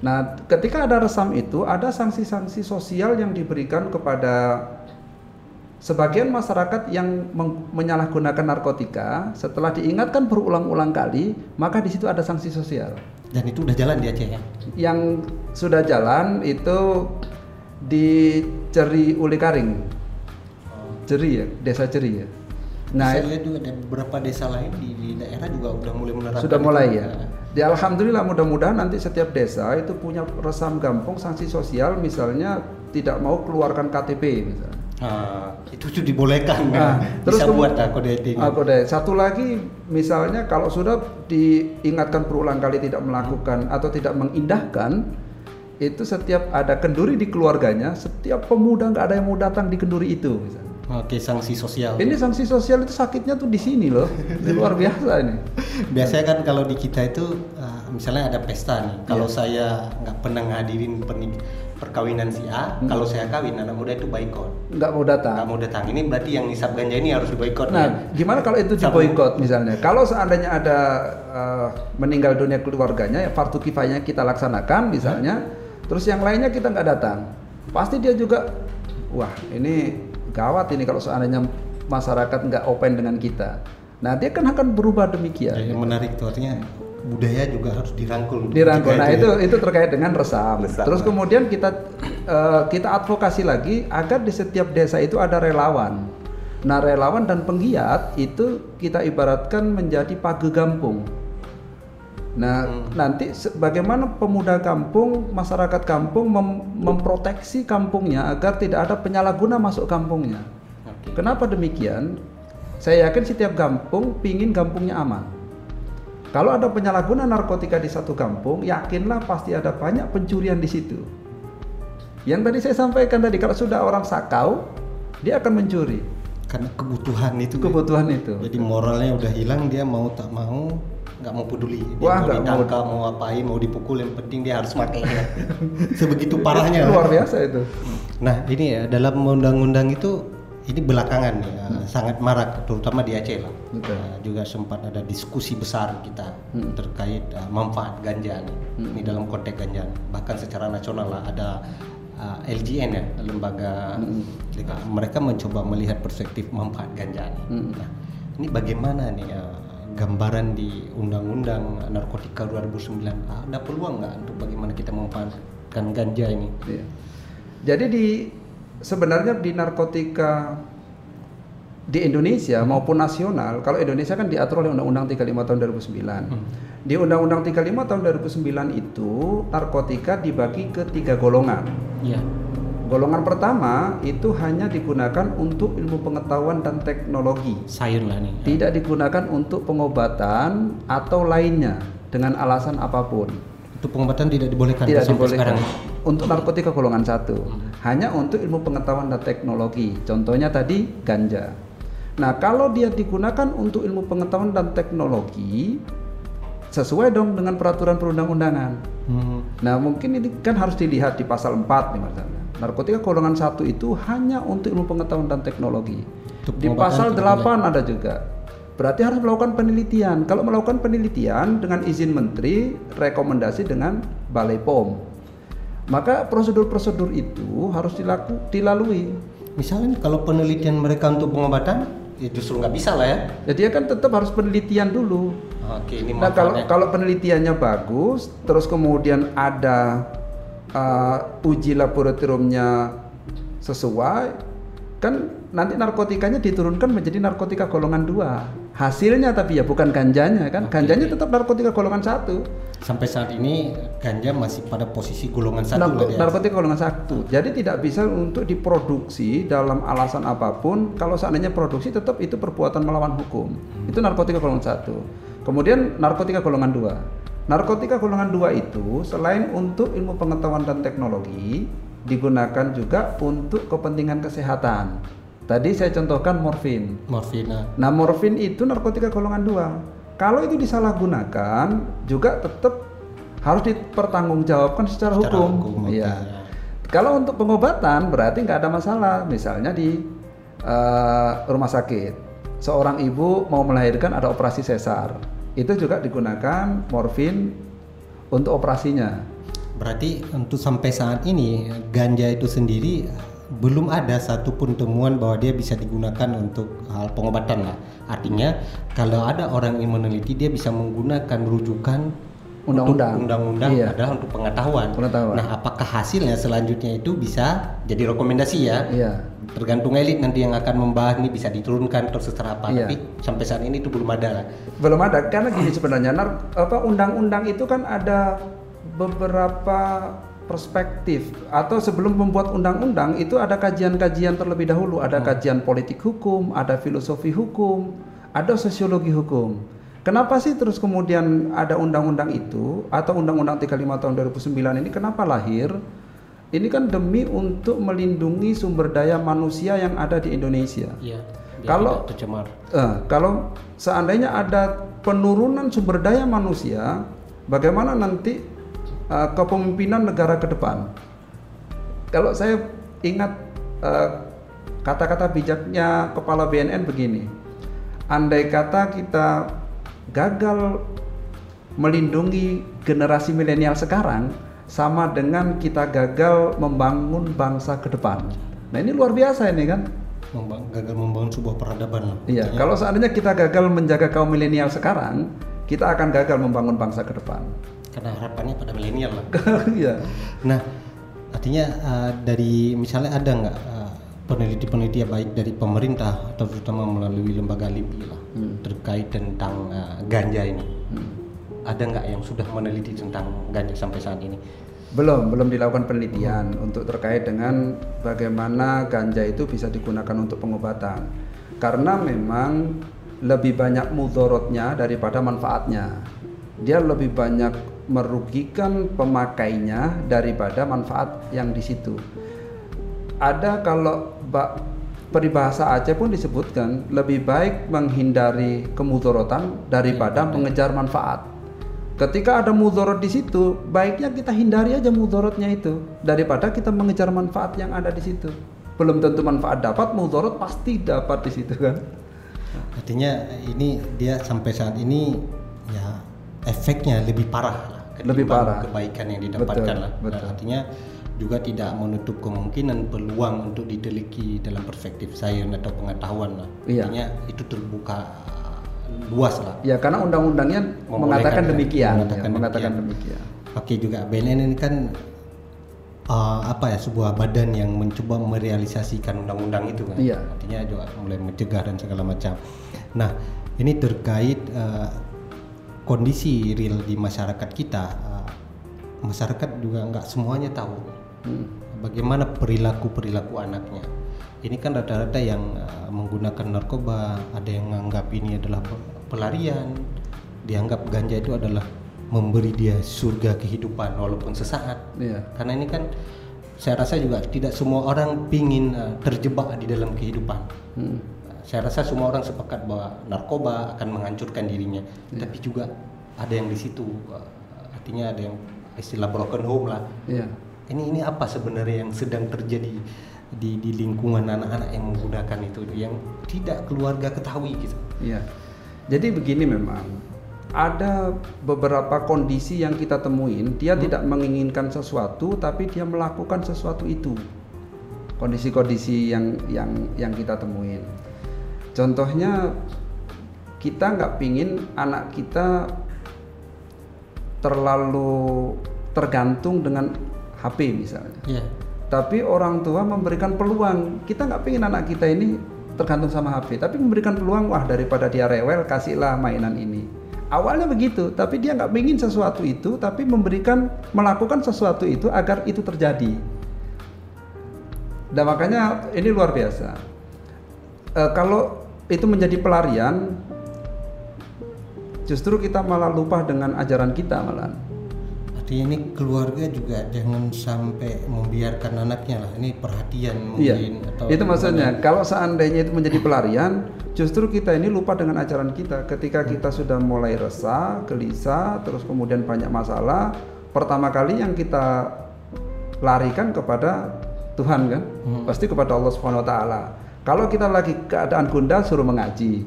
Nah, ketika ada resam itu ada sanksi-sanksi sosial yang diberikan kepada Sebagian masyarakat yang menyalahgunakan narkotika setelah diingatkan berulang-ulang kali, maka di situ ada sanksi sosial. Dan itu udah jalan di Aceh ya? Yang sudah jalan itu di Ceri Uli Karing. Ceri ya, desa Ceri ya. Nah, saya lihat juga ada beberapa desa lain di, di daerah juga udah mulai menerapkan. Sudah mulai ya. Di alhamdulillah mudah-mudahan nanti setiap desa itu punya resam gampang sanksi sosial misalnya tidak mau keluarkan KTP misalnya Nah, itu sudah dibolehkan nah, kan? Terus Bisa buat kode etik. Ah, kode. Satu lagi misalnya kalau sudah diingatkan berulang kali tidak melakukan atau tidak mengindahkan itu setiap ada kenduri di keluarganya, setiap pemuda nggak ada yang mau datang di kenduri itu misalnya. Oke, sanksi sosial. Ini sanksi sosial itu sakitnya tuh di sini loh. Di luar biasa ini. Biasanya kan kalau di kita itu uh, misalnya ada pesta nih. Kalau yeah. saya nggak pernah ngadirin perkawinan si A, hmm. kalau saya kawin anak muda itu boykot. Nggak mau datang. Nggak mau datang. Ini berarti yang nisab ganja ini harus diboykot. Nah, ya? gimana kalau itu diboykot misalnya? Kalau seandainya ada uh, meninggal dunia keluarganya, ya fardu kifayahnya kita laksanakan misalnya, hmm. terus yang lainnya kita nggak datang, pasti dia juga, wah ini gawat ini kalau seandainya masyarakat nggak open dengan kita. Nah dia kan akan berubah demikian. Yang menarik tuh artinya budaya juga harus dirangkul. Dirangkul. Nah itu ya. itu terkait dengan resam. resam. Terus kemudian kita uh, kita advokasi lagi agar di setiap desa itu ada relawan. Nah relawan dan penggiat itu kita ibaratkan menjadi page gampung. Nah hmm. nanti bagaimana pemuda kampung, masyarakat kampung mem memproteksi kampungnya agar tidak ada penyalahguna masuk kampungnya. Okay. Kenapa demikian? Saya yakin setiap kampung pingin kampungnya aman. Kalau ada penyalahguna narkotika di satu kampung, yakinlah pasti ada banyak pencurian di situ. Yang tadi saya sampaikan tadi, kalau sudah orang sakau, dia akan mencuri. Karena kebutuhan itu. Kebutuhan ya. itu. Jadi moralnya udah hilang, dia mau tak mau nggak mau peduli. Dia Wah, mau ditangkap, mau, mau apain, mau dipukul, yang penting dia harus pakai. Sebegitu parahnya. Luar biasa itu. Nah ini ya dalam undang-undang itu ini belakangan ya hmm. sangat marak terutama di Aceh lah. Uh, juga sempat ada diskusi besar kita hmm. terkait uh, manfaat ganja nih. Hmm. Ini dalam konteks ganja. Bahkan secara nasional lah ada uh, LGN ya, lembaga hmm. uh, mereka mencoba melihat perspektif manfaat ganja nih. Hmm. Nah, ini bagaimana nih uh, gambaran di Undang-Undang Narkotika 2009 ada peluang nggak untuk bagaimana kita memanfaatkan ganja ini? Iya. Jadi di sebenarnya di narkotika di Indonesia maupun nasional, kalau Indonesia kan diatur oleh Undang-Undang 35 tahun 2009. Hmm. Di Undang-Undang 35 tahun 2009 itu narkotika dibagi ke tiga golongan. Yeah. Golongan pertama itu hanya digunakan untuk ilmu pengetahuan dan teknologi. Sayur lah nih. Tidak digunakan untuk pengobatan atau lainnya dengan alasan apa pun. Untuk pengobatan tidak dibolehkan Tidak dibolehkan. sekarang. Untuk narkotika golongan satu, hanya untuk ilmu pengetahuan dan teknologi. Contohnya tadi ganja. Nah, kalau dia digunakan untuk ilmu pengetahuan dan teknologi, sesuai dong dengan peraturan perundang-undangan. Hmm. Nah, mungkin ini kan harus dilihat di pasal 4 nih misalnya. Narkotika golongan satu itu hanya untuk ilmu pengetahuan dan teknologi. Untuk Di pasal tidak 8 ada juga. Berarti harus melakukan penelitian. Kalau melakukan penelitian dengan izin menteri, rekomendasi dengan Balai POM. Maka prosedur-prosedur itu harus dilaku, dilalui. Misalnya kalau penelitian mereka untuk pengobatan, ya justru nggak bisa lah ya. Jadi kan tetap harus penelitian dulu. Oke, ini Nah kalau kalau penelitiannya bagus, terus kemudian ada uh, uji laboratoriumnya sesuai, kan nanti narkotikanya diturunkan menjadi narkotika golongan dua. Hasilnya tapi ya bukan ganjanya kan, ganjanya tetap narkotika golongan satu. Sampai saat ini ganja masih pada posisi golongan satu Narko- dia. narkotika golongan satu. Jadi tidak bisa untuk diproduksi dalam alasan apa pun. Kalau seandainya produksi tetap itu perbuatan melawan hukum. Itu narkotika golongan satu. Kemudian narkotika golongan dua. Narkotika golongan dua itu selain untuk ilmu pengetahuan dan teknologi digunakan juga untuk kepentingan kesehatan. Tadi saya contohkan morfin. Morfina. Nah, morfin itu narkotika golongan dua. Kalau itu disalahgunakan, juga tetap harus dipertanggungjawabkan secara, Secara hukum. hukum, Iya. ya. Kalau untuk pengobatan berarti nggak ada masalah. Misalnya di eh, rumah sakit, seorang ibu mau melahirkan ada operasi sesar, itu juga digunakan morfin untuk operasinya. Berarti untuk sampai saat ini ganja itu sendiri belum ada satupun temuan bahwa dia bisa digunakan untuk hal pengobatan lah. Artinya kalau ada orang yang meneliti dia bisa menggunakan rujukan Undang-undang. undang-undang Iya. adalah untuk pengetahuan. Pengetahuan. Nah, apakah hasilnya selanjutnya itu bisa jadi rekomendasi ya? Iya. Tergantung elit nanti yang akan membahas ini bisa diturunkan atau seterapa. Iya. Tapi sampai saat ini itu belum ada. Belum ada karena gini sebenarnya nar- apa undang-undang itu kan ada beberapa perspektif atau sebelum membuat undang-undang itu ada kajian-kajian terlebih dahulu, ada kajian politik hukum, ada filosofi hukum, ada sosiologi hukum. Kenapa sih terus kemudian ada undang-undang itu atau undang-undang 35 tahun 2009 ini kenapa lahir? Ini kan demi untuk melindungi sumber daya manusia yang ada di Indonesia. Iya. Kalau- tercemar. Eh, kalau seandainya ada penurunan sumber daya manusia, bagaimana nanti eh, kepemimpinan negara ke depan? Kalau saya ingat eh, kata-kata bijaknya kepala BNN begini, andai kata kita gagal melindungi generasi milenial sekarang, sama dengan kita gagal membangun bangsa ke depan. Nah ini luar biasa ini kan? Membang- gagal membangun sebuah peradaban. Iya, kalau seandainya kita gagal menjaga kaum milenial sekarang, kita akan gagal membangun bangsa ke depan. Karena harapannya pada milenial lah. Iya. Nah, artinya uh, dari misalnya ada nggak uh, peneliti-peneliti yang baik dari pemerintah atau terutama melalui lembaga LIPI lah terkait tentang uh, ganja ini? Ada nggak yang sudah meneliti tentang ganja sampai saat ini? Belum, belum dilakukan penelitian untuk terkait dengan bagaimana ganja itu bisa digunakan untuk pengobatan. Karena memang lebih banyak mudorotnya daripada manfaatnya. Dia lebih banyak merugikan pemakainya daripada manfaat yang di situ. Ada kalau ba- peribahasa Aceh pun disebutkan lebih baik menghindari kemudorotan daripada mengejar manfaat. Ketika ada mudorot di situ, baiknya kita hindari aja mudorotnya itu daripada kita mengejar manfaat yang ada di situ. Belum tentu manfaat dapat, mudorot pasti dapat di situ kan. Artinya ini dia sampai saat ini ya efeknya lebih parah lah. Lebih parah. Kebaikan yang didapatkan Betul, lah. Nah, betul. artinya juga tidak menutup kemungkinan peluang untuk diteliti dalam perspektif sains atau pengetahuan lah. Iya. Artinya itu terbuka luas lah. Ya karena undang-undangnya mengatakan ya, demikian, mengatakan ya, mengatakan demikian. demikian. Oke juga BNN ini kan uh, apa ya sebuah badan yang mencoba merealisasikan undang-undang itu kan. Iya. Artinya juga mulai mencegah dan segala macam. Nah ini terkait uh, kondisi real di masyarakat kita. uh, masyarakat juga nggak semuanya tahu Hmm. bagaimana perilaku perilaku anaknya. Ini kan rata-rata yang uh, menggunakan narkoba, ada yang menganggap ini adalah pelarian, dianggap ganja itu adalah memberi dia surga kehidupan walaupun sesaat. Iya. Karena ini kan saya rasa juga tidak semua orang pingin uh, terjebak di dalam kehidupan. Hmm. Saya rasa semua orang sepakat bahwa narkoba akan menghancurkan dirinya, tapi juga ada yang di situ uh, artinya ada yang istilah broken home lah. Iya. Ini ini apa sebenarnya yang sedang terjadi di di lingkungan anak-anak yang menggunakan itu yang tidak keluarga ketahui gitu. Iya. Jadi begini memang ada beberapa kondisi yang kita temuin dia tidak menginginkan sesuatu tapi dia melakukan sesuatu itu. Kondisi-kondisi yang yang yang kita temuin. Contohnya kita nggak pingin anak kita terlalu tergantung dengan HP misalnya. Iya. Tapi orang tua memberikan peluang. Kita nggak pingin anak kita ini tergantung sama HP, tapi memberikan peluang wah daripada dia rewel kasihlah mainan ini. Awalnya begitu, tapi dia nggak pingin sesuatu itu, tapi memberikan melakukan sesuatu itu agar itu terjadi. Dan makanya ini luar biasa. E, kalau itu menjadi pelarian, justru kita malah lupa dengan ajaran kita malah. Artinya ini keluarga juga jangan sampai membiarkan anaknya lah. Ini perhatian Iya, mungkin atau itu maksudnya. Kalau seandainya itu menjadi pelarian, justru kita ini lupa dengan ajaran kita. Ketika kita sudah mulai resah, gelisah, terus kemudian banyak masalah, pertama kali yang kita larikan kepada Tuhan kan, pasti kepada Allah Subhanahu Wa Taala. Kalau kita lagi keadaan gundah, suruh mengaji.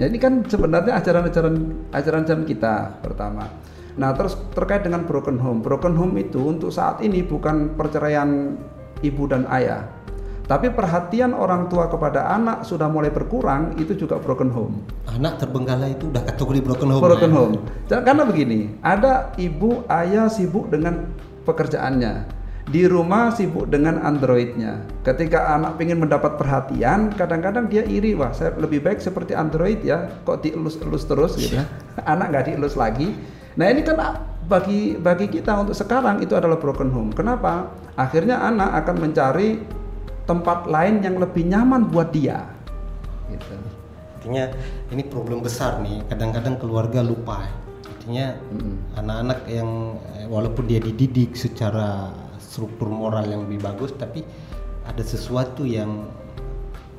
Ya ini kan sebenarnya ajaran-ajaran ajaran-ajaran kita pertama. Nah terus terkait dengan broken home, broken home itu untuk saat ini bukan perceraian ibu dan ayah, tapi perhatian orang tua kepada anak sudah mulai berkurang itu juga broken home. anak terbengkalai itu udah kategori broken home. Broken ya? home. Karena begini, ada ibu ayah sibuk dengan pekerjaannya. Di rumah sibuk dengan androidnya. Ketika anak ingin mendapat perhatian, kadang-kadang dia iri, wah saya lebih baik seperti android ya, kok dielus-elus terus gitu ya. Anak nggak dielus lagi. Nah ini kan bagi bagi kita untuk sekarang itu adalah broken home. Kenapa? Akhirnya anak akan mencari tempat lain yang lebih nyaman buat dia. Gitu. Artinya ini problem besar nih. Kadang-kadang keluarga lupa. Artinya anak-anak yang eh, walaupun dia dididik secara struktur moral yang lebih bagus, tapi ada sesuatu yang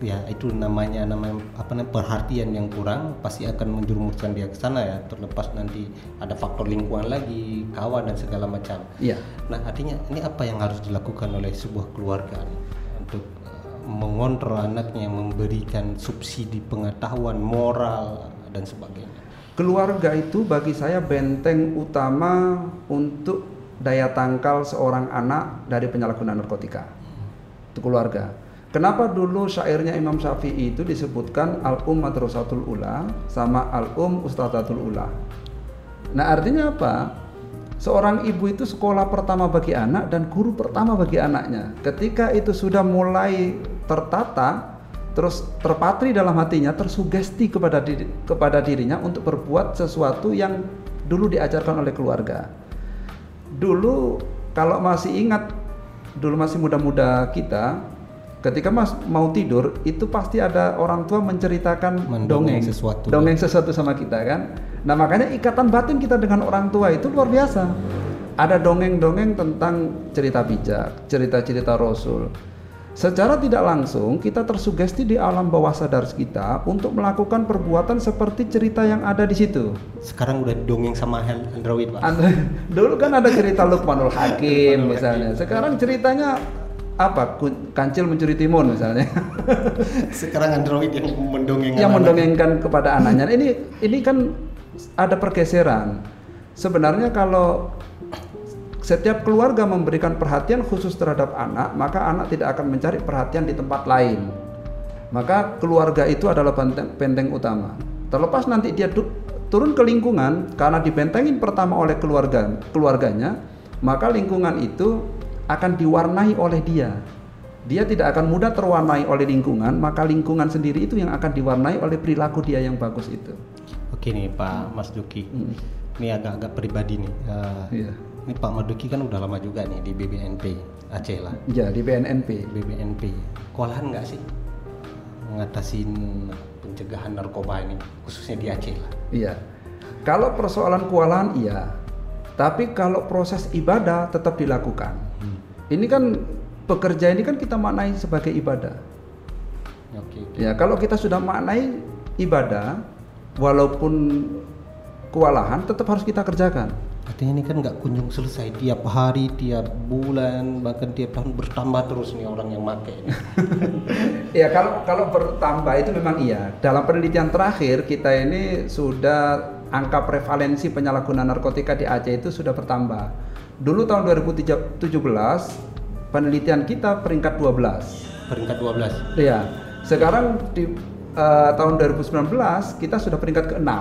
ya itu namanya namanya apa namanya perhatian yang kurang pasti akan menjerumuskan dia ke sana ya terlepas nanti ada faktor lingkungan lagi kawan dan segala macam Iya. Nah, artinya ini apa yang harus dilakukan oleh sebuah keluarga nih untuk uh, mengontrol anaknya, memberikan subsidi pengetahuan moral dan sebagainya. Keluarga itu bagi saya benteng utama untuk daya tangkal seorang anak dari penyalahgunaan narkotika. Itu keluarga. Kenapa dulu syairnya Imam Syafi'i itu disebutkan al-um madrasatul ula sama al-um ustadzatul ula. Nah, artinya apa? Seorang ibu itu sekolah pertama bagi anak dan guru pertama bagi anaknya. Ketika itu sudah mulai tertata, terus terpatri dalam hatinya, tersugesti kepada diri, kepada dirinya untuk berbuat sesuatu yang dulu diajarkan oleh keluarga. Dulu kalau masih ingat, dulu masih muda-muda kita, ketika mas mau tidur itu pasti ada orang tua menceritakan Mendongeng dongeng sesuatu. dongeng sesuatu sama kita kan. Nah makanya ikatan batin kita dengan orang tua itu luar biasa. Ada dongeng-dongeng tentang cerita bijak, cerita-cerita Rasul. Secara tidak langsung kita tersugesti di alam bawah sadar kita untuk melakukan perbuatan seperti cerita yang ada di situ. Sekarang udah dongeng sama Android, Pak. Dulu kan ada cerita Luqmanul Hakim misalnya. Sekarang ceritanya apa? Kancil mencuri timun misalnya. Sekarang Android yang mendongeng yang mendongengkan kepada anaknya. Ini ini kan ada pergeseran. Sebenarnya kalau setiap keluarga memberikan perhatian khusus terhadap anak, maka anak tidak akan mencari perhatian di tempat lain. Maka keluarga itu adalah benteng, benteng utama. Terlepas nanti dia du- turun ke lingkungan karena dibentengin pertama oleh keluarga keluarganya, maka lingkungan itu akan diwarnai oleh dia. Dia tidak akan mudah terwarnai oleh lingkungan, maka lingkungan sendiri itu yang akan diwarnai oleh perilaku dia yang bagus itu. Oke nih Pak Mas Duki. Hmm. Ini agak-agak pribadi nih. Eh, Iya. ini Pak Maduki kan udah lama juga nih di BBNP Aceh lah. Ya di BNNP. BBNP. Kewalahan nggak sih mengatasi pencegahan narkoba ini khususnya di Aceh lah? Iya. Kalau persoalan kewalahan iya. Tapi kalau proses ibadah tetap dilakukan. Ini kan pekerja ini kan kita maknai sebagai ibadah. Oke. Okay, Ya, kalau kita sudah maknai ibadah walaupun kewalahan tetap harus kita kerjakan. Artinya ini kan nggak kunjung selesai tiap hari, tiap bulan, bahkan tiap tahun bertambah terus nih orang yang make. ya kalau kalau bertambah itu memang iya. Dalam penelitian terakhir kita ini sudah angka prevalensi penyalahgunaan narkotika di Aceh itu sudah bertambah. Dulu tahun 2017 penelitian kita peringkat 12. Peringkat 12. Iya. Sekarang di uh, tahun 2019 kita sudah peringkat ke-6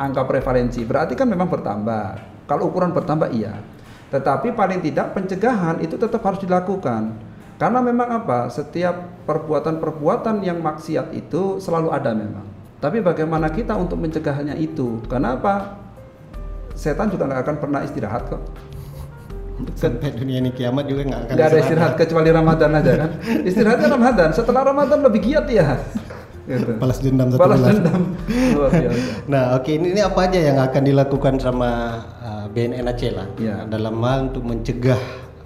angka prevalensi. Berarti kan memang bertambah. Kalau ukuran bertambah iya. Tetapi paling tidak pencegahan itu tetap harus dilakukan. Karena memang apa? Setiap perbuatan-perbuatan yang maksiat itu selalu ada memang. Tapi bagaimana kita untuk mencegahnya itu? Karena apa? Setan juga nggak akan pernah istirahat kok. Sampai dunia ini kiamat juga nggak akan Gak ada istirahat kecuali Ramadan aja kan. Istirahatnya Ramadan. Setelah Ramadan lebih giat ya. Gitu. Balas dendam satu Balas dendam. nah, oke okay. ini, ini apa aja yang akan dilakukan sama uh, BNN Aceh lah ya. dalam hal untuk mencegah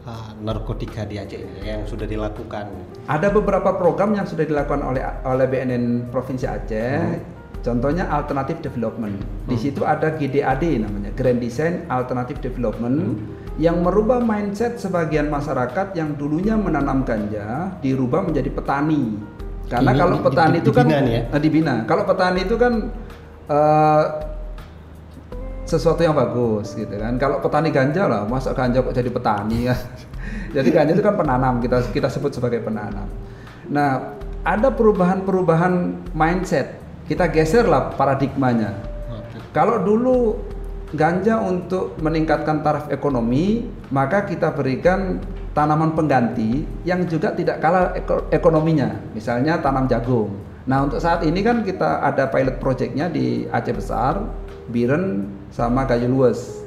uh, narkotika di Aceh ini yang sudah dilakukan. Ada beberapa program yang sudah dilakukan oleh oleh BNN Provinsi Aceh. Hmm. Contohnya alternative development. Hmm. Di situ ada GDAD namanya, Grand Design Alternative Development. Hmm yang merubah mindset sebagian masyarakat yang dulunya menanam ganja dirubah menjadi petani karena Ini, kalau petani di, itu kan ya? Eh, dibina. Kalau petani itu kan uh, sesuatu yang bagus gitu kan. Kalau petani ganja lah, masa ganja kok jadi petani ya. jadi ganja itu kan penanam kita kita sebut sebagai penanam. Nah, ada perubahan-perubahan mindset. Kita geser lah paradigmanya. Kalau dulu ganja untuk meningkatkan taraf ekonomi, maka kita berikan tanaman pengganti yang juga tidak kalah ekonominya, misalnya tanam jagung. Nah untuk saat ini kan kita ada pilot projectnya di Aceh Besar, Biren sama Kayu Lues.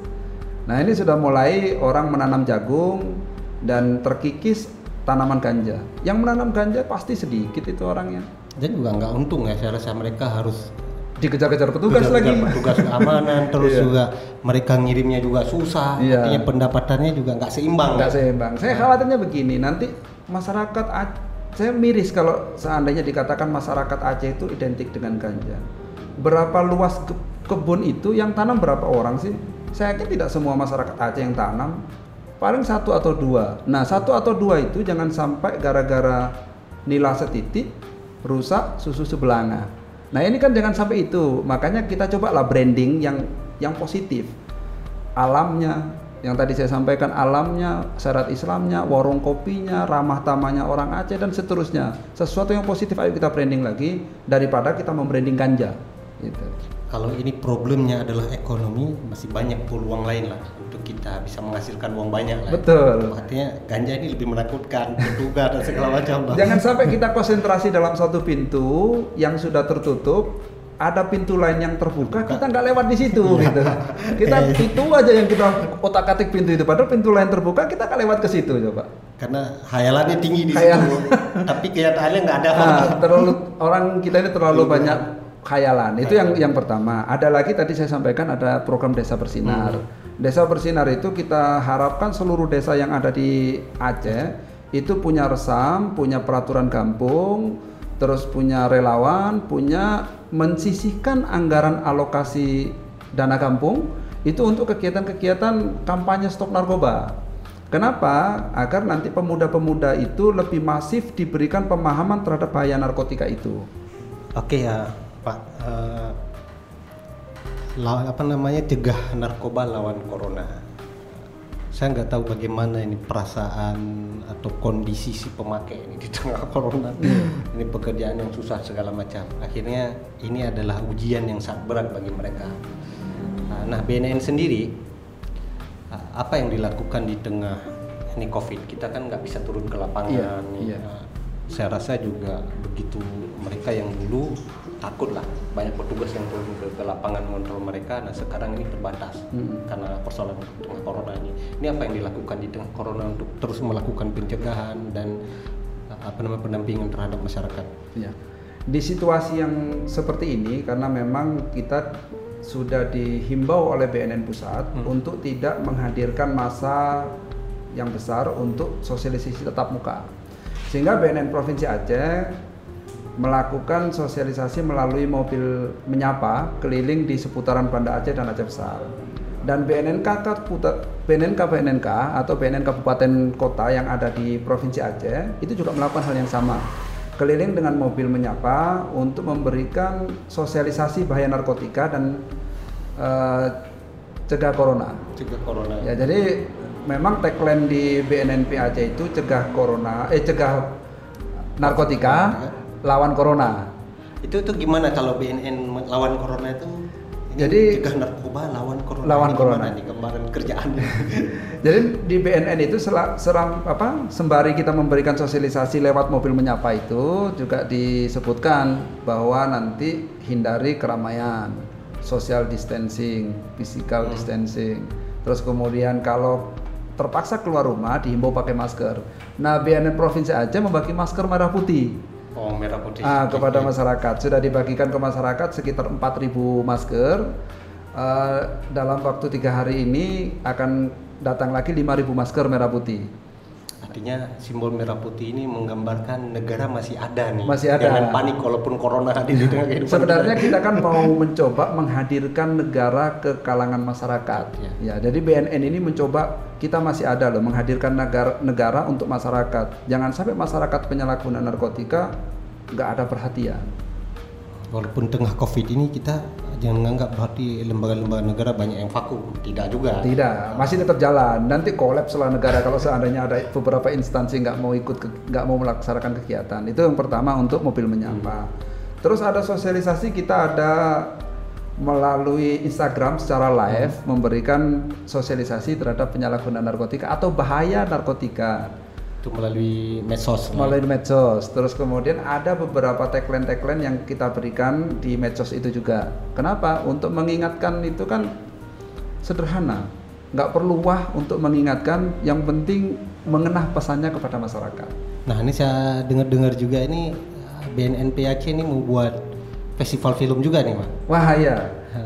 Nah ini sudah mulai orang menanam jagung dan terkikis tanaman ganja. Yang menanam ganja pasti sedikit itu orangnya. Dan juga nggak untung ya, saya rasa mereka harus dikejar-kejar petugas Kejar lagi. petugas keamanan terus iya. juga mereka ngirimnya juga susah iya. artinya pendapatannya juga nggak seimbang nggak seimbang. Saya khawatirnya begini nanti masyarakat saya miris kalau seandainya dikatakan masyarakat Aceh itu identik dengan ganja. Berapa luas ke kebun itu yang tanam berapa orang sih? Saya yakin tidak semua masyarakat Aceh yang tanam. Paling satu atau dua. Nah satu atau dua itu jangan sampai gara-gara nila setitik rusak susu sebelanga Nah ini kan jangan sampai itu, makanya kita coba lah branding yang yang positif. Alamnya, yang tadi saya sampaikan alamnya, syarat Islamnya, warung kopinya, ramah tamanya orang Aceh dan seterusnya. Sesuatu yang positif ayo kita branding lagi daripada kita membranding ganja. Gitu kalau ini problemnya adalah ekonomi masih banyak peluang lain lah untuk kita bisa menghasilkan uang banyak lah. Betul. Artinya ganja ini lebih menakutkan, petugas dan segala macam lah. Jangan sampai kita konsentrasi dalam satu pintu yang sudah tertutup, ada pintu lain yang terbuka, kita nggak lewat di situ gitu. Kita itu aja yang kita otak-atik pintu itu, padahal pintu lain terbuka kita nggak lewat ke situ coba. Karena hayalannya tinggi di Hayal. situ, tapi kenyataannya nggak ada. Nah, terlalu orang kita ini terlalu iya. banyak khayalan. Itu yang yang pertama. Ada lagi tadi saya sampaikan ada program Desa Bersinar. Hmm. Desa Bersinar itu kita harapkan seluruh desa yang ada di Aceh itu punya resam, punya peraturan kampung, terus punya relawan, punya mensisihkan anggaran alokasi dana kampung itu untuk kegiatan-kegiatan kampanye stop narkoba. Kenapa? Agar nanti pemuda-pemuda itu lebih masif diberikan pemahaman terhadap bahaya narkotika itu. Oke ya, Pak uh, apa namanya cegah narkoba lawan corona. Saya nggak tahu bagaimana ini perasaan atau kondisi si pemakai ini di tengah corona. Hmm. Ini pekerjaan yang susah segala macam. Akhirnya ini adalah ujian yang sangat berat bagi mereka. Nah, BNN sendiri apa yang dilakukan di tengah ini COVID? Kita kan nggak bisa turun ke lapangan. Iya, iya. saya rasa juga begitu mereka yang dulu takut lah banyak petugas yang turun ke, ke lapangan mengontrol mereka nah sekarang ini terbatas Hmm. karena persoalan tengah corona ini ini apa yang dilakukan di tengah corona untuk terus melakukan pencegahan dan uh, apa namanya pendampingan terhadap masyarakat Ya. Di situasi yang seperti ini karena memang kita sudah dihimbau oleh BNN pusat Hmm. untuk tidak menghadirkan masa yang besar untuk sosialisasi tetap muka. Sehingga BNN Provinsi Aceh melakukan sosialisasi melalui mobil menyapa keliling di seputaran Banda Aceh dan Aceh Besar. Dan BNNK Kabupaten- BNNK BNNK atau BNN Kabupaten Kota yang ada di Provinsi Aceh itu juga melakukan hal yang sama. Keliling dengan mobil menyapa untuk memberikan sosialisasi bahaya narkotika dan eh, cegah corona. cegah corona Ya, jadi memang tagline di BNNP Aceh itu cegah corona, eh cegah narkotika, lawan corona. itu itu gimana kalau BNN lawan corona itu Jadi- cegah narkoba lawan corona Lawan corona. nih kemarin kerjaannya Jadi di BNN itu seram apa sembari kita memberikan sosialisasi lewat mobil menyapa itu juga disebutkan bahwa nanti hindari keramaian, social distancing, physical distancing. Terus kemudian kalau terpaksa keluar rumah dihimbau pakai masker. Nah, BNN Provinsi Aceh membagi masker merah putih. Oh merah putih Ah, kepada masyarakat sudah dibagikan ke masyarakat sekitar 4.000 masker. Eh, dalam waktu tiga hari ini akan datang lagi 5.000 masker merah putih. Artinya simbol merah putih ini menggambarkan negara masih ada nih. Masih ada. Jangan panik walaupun corona hadir di tengah kehidupan. Sebenarnya kita kan mau mencoba menghadirkan negara ke kalangan masyarakat. Ya. Ya, jadi BNN ini mencoba kita masih ada loh menghadirkan negara negara untuk masyarakat. Jangan sampai masyarakat penyalahgunaan narkotika nggak ada perhatian. Walaupun tengah covid ini kita jangan menganggap berarti lembaga-lembaga negara banyak yang vakum. Tidak juga. Tidak, masih tetap jalan. Nanti kolaps lah negara kalau seandainya ada beberapa instansi nggak mau ikut, nggak mau melaksanakan kegiatan. Itu yang pertama untuk mobil menyapa. Terus ada sosialisasi kita ada melalui Instagram secara live memberikan sosialisasi terhadap penyalahgunaan narkotika atau bahaya narkotika Itu melalui medsos. melalui medsos. Terus kemudian ada beberapa tagline-tagline yang kita berikan di medsos itu juga. Kenapa? Untuk mengingatkan itu kan sederhana, nggak perlu wah untuk mengingatkan. Yang penting mengenah pesannya kepada masyarakat. Nah ini saya dengar-dengar juga ini uh, BNNPAC ini membuat festival film juga nih, Pak. Wah ya.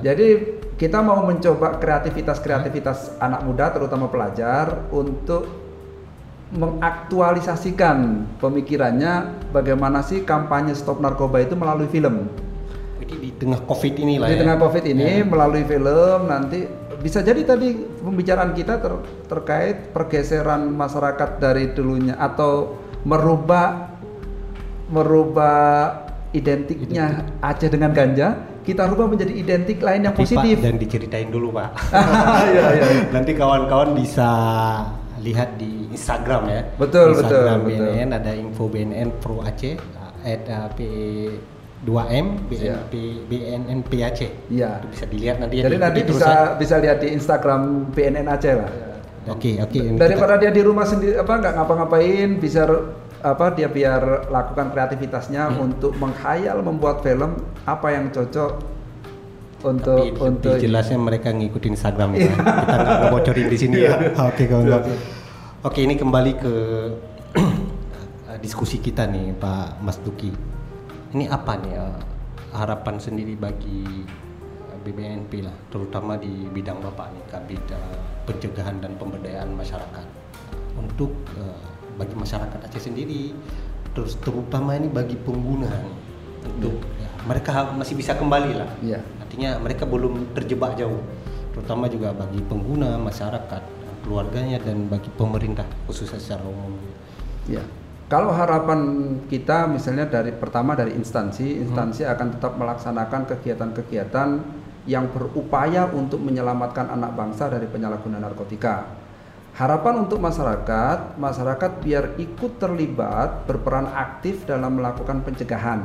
Jadi kita mau mencoba kreativitas-kreativitas anak muda, terutama pelajar, untuk mengaktualisasikan pemikirannya bagaimana sih kampanye stop narkoba itu melalui film. Jadi di tengah covid ini lah di ya. tengah covid ini melalui film nanti bisa jadi tadi pembicaraan kita ter- terkait pergeseran masyarakat dari dulunya atau merubah merubah identiknya Aceh dengan ganja kita rubah menjadi identik lain yang Tapi, positif Pak, dan diceritain dulu Pak. Iya, iya. Nanti kawan-kawan bisa lihat di Instagram ya. Betul, Instagram betul, betul. BNN ada info BNN Pro Aceh at uh, P2M BNP BNN PAC. Iya. Itu bisa dilihat nanti ya. jadi diikuti nanti bisa ya. bisa lihat di Instagram BNN Aceh lah Oke, oke. daripada dia di rumah sendiri apa nggak ngapa-ngapain bisa apa dia biar lakukan kreativitasnya Hmm. untuk menghayal membuat film apa yang cocok untuk Tapi untuk jelasnya mereka ngikutin Instagram ya. Kita nggak ngebocorin di sini ya. Oke kawan-kawan. Oke ini kembali ke diskusi kita nih Pak Mas Duki. Ini apa nih eh, harapan sendiri bagi eh, BBNP lah, terutama di bidang Bapak nih, Kabit pencegahan dan pemberdayaan masyarakat untuk eh, bagi masyarakat Aceh sendiri, terus terutama ini bagi pengguna nih, untuk ya, mereka masih bisa kembali lah. Iya. Artinya mereka belum terjebak jauh, terutama juga bagi pengguna, masyarakat, keluarganya dan bagi pemerintah khususnya secara umum. Ya. Kalau harapan kita misalnya dari pertama dari instansi, instansi akan tetap melaksanakan kegiatan-kegiatan yang berupaya untuk menyelamatkan anak bangsa dari penyalahgunaan narkotika. Harapan untuk masyarakat, masyarakat biar ikut terlibat, berperan aktif dalam melakukan pencegahan.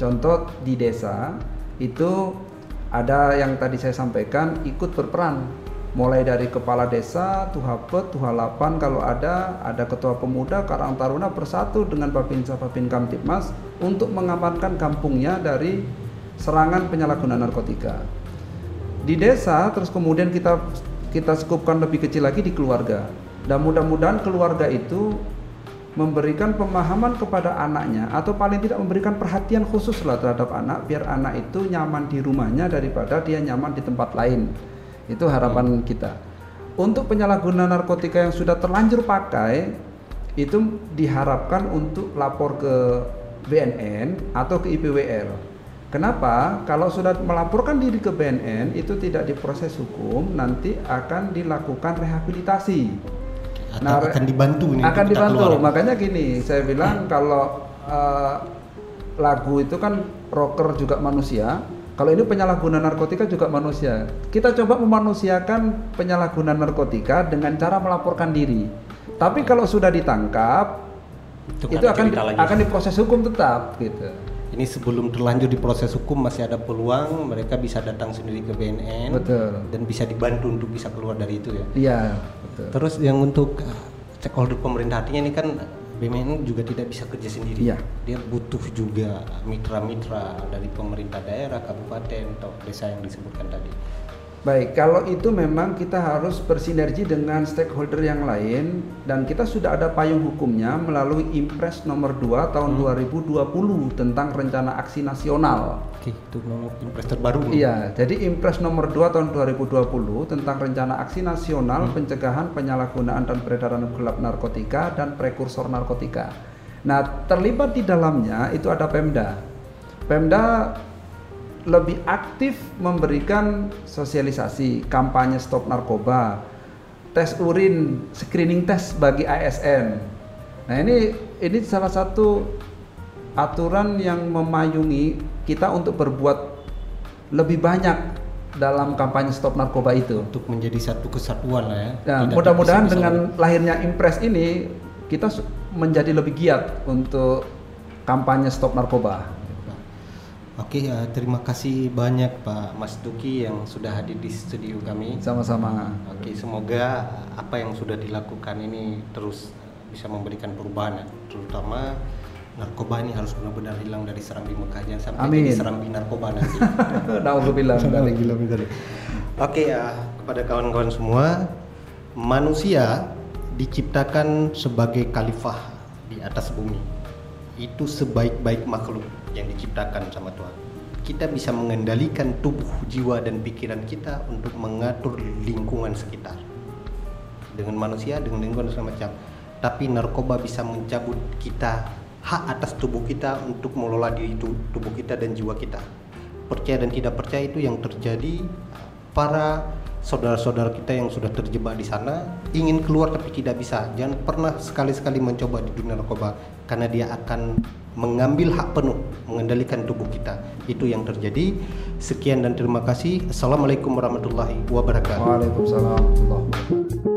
Contoh di desa itu ada yang tadi saya sampaikan ikut berperan mulai dari kepala desa, Tuhapet, Tuhalapan kalau ada, ada ketua pemuda, Karang Taruna bersatu dengan Babinsa Babin Kamtipmas untuk mengamankan kampungnya dari serangan penyalahgunaan narkotika. Di desa terus kemudian kita kita skupkan lebih kecil lagi di keluarga. Dan mudah-mudahan keluarga itu memberikan pemahaman kepada anaknya atau paling tidak memberikan perhatian khusus lah terhadap anak biar anak itu nyaman di rumahnya daripada dia nyaman di tempat lain itu harapan hmm. kita. Untuk penyalahguna narkotika yang sudah terlanjur pakai itu diharapkan untuk lapor ke BNN atau ke IPWR. Kenapa? Kalau sudah melaporkan diri ke BNN itu tidak diproses hukum, nanti akan dilakukan rehabilitasi. Atau nah, akan dibantu nih. Akan dibantu. Keluar. Makanya gini, saya bilang kalau uh, lagu itu kan rocker juga manusia, kalau ini penyalahguna narkotika juga manusia. Kita coba memanusiakan penyalahguna narkotika dengan cara melaporkan diri. Tapi kalau sudah ditangkap, itu, itu akan akan diproses hukum tetap gitu. Ini sebelum terlanjur diproses hukum masih ada peluang mereka bisa datang sendiri ke BNN betul. dan bisa dibantu untuk bisa keluar dari itu ya. Iya. Terus yang untuk uh, stakeholder pemerintah artinya ini kan BUMN juga tidak bisa kerja sendiri. Ya. Dia butuh juga mitra-mitra dari pemerintah daerah, kabupaten atau desa yang disebutkan tadi. Baik, kalau itu memang kita harus bersinergi dengan stakeholder yang lain dan kita sudah ada payung hukumnya melalui Impres nomor 2 tahun hmm. 2020 tentang rencana aksi nasional. Oke, itu nomor Impres terbaru. Iya, jadi Impres nomor 2 tahun 2020 tentang rencana aksi nasional hmm. pencegahan penyalahgunaan dan peredaran gelap narkotika dan prekursor narkotika. Nah, terlibat di dalamnya itu ada Pemda. Pemda lebih aktif memberikan sosialisasi, kampanye stop narkoba, tes urin, screening tes bagi ASN. Nah, ini ini salah satu aturan yang memayungi kita untuk berbuat lebih banyak dalam kampanye stop narkoba itu untuk menjadi satu kesatuan lah ya. Nah, mudah-mudahan dengan lahirnya Impres ini kita menjadi lebih giat untuk kampanye stop narkoba. Oke, uh, terima kasih banyak Pak Mas Duki yang sudah hadir di studio kami. Sama-sama. Oke, semoga apa yang sudah dilakukan ini terus bisa memberikan perubahan, terutama narkoba ini harus benar-benar hilang dari Serambi Mekah jangan sampai Amin. jadi Serambi narkoba nanti. Nauzubillah Oke ya, kepada kawan-kawan semua, manusia diciptakan sebagai khalifah di atas bumi. Itu sebaik-baik makhluk yang diciptakan sama Tuhan. Kita bisa mengendalikan tubuh, jiwa dan pikiran kita untuk mengatur lingkungan sekitar. Dengan manusia, dengan lingkungan semacam. Tapi narkoba bisa mencabut kita hak atas tubuh kita untuk mengelola diri tubuh kita dan jiwa kita. Percaya dan tidak percaya itu yang terjadi para saudara-saudara kita yang sudah terjebak di sana ingin keluar tapi tidak bisa. Jangan pernah sekali-sekali mencoba di dunia narkoba karena dia akan mengambil hak penuh mengendalikan tubuh kita. Itu yang terjadi. Sekian dan terima kasih. Assalamualaikum warahmatullahi wabarakatuh. Waalaikumsalam.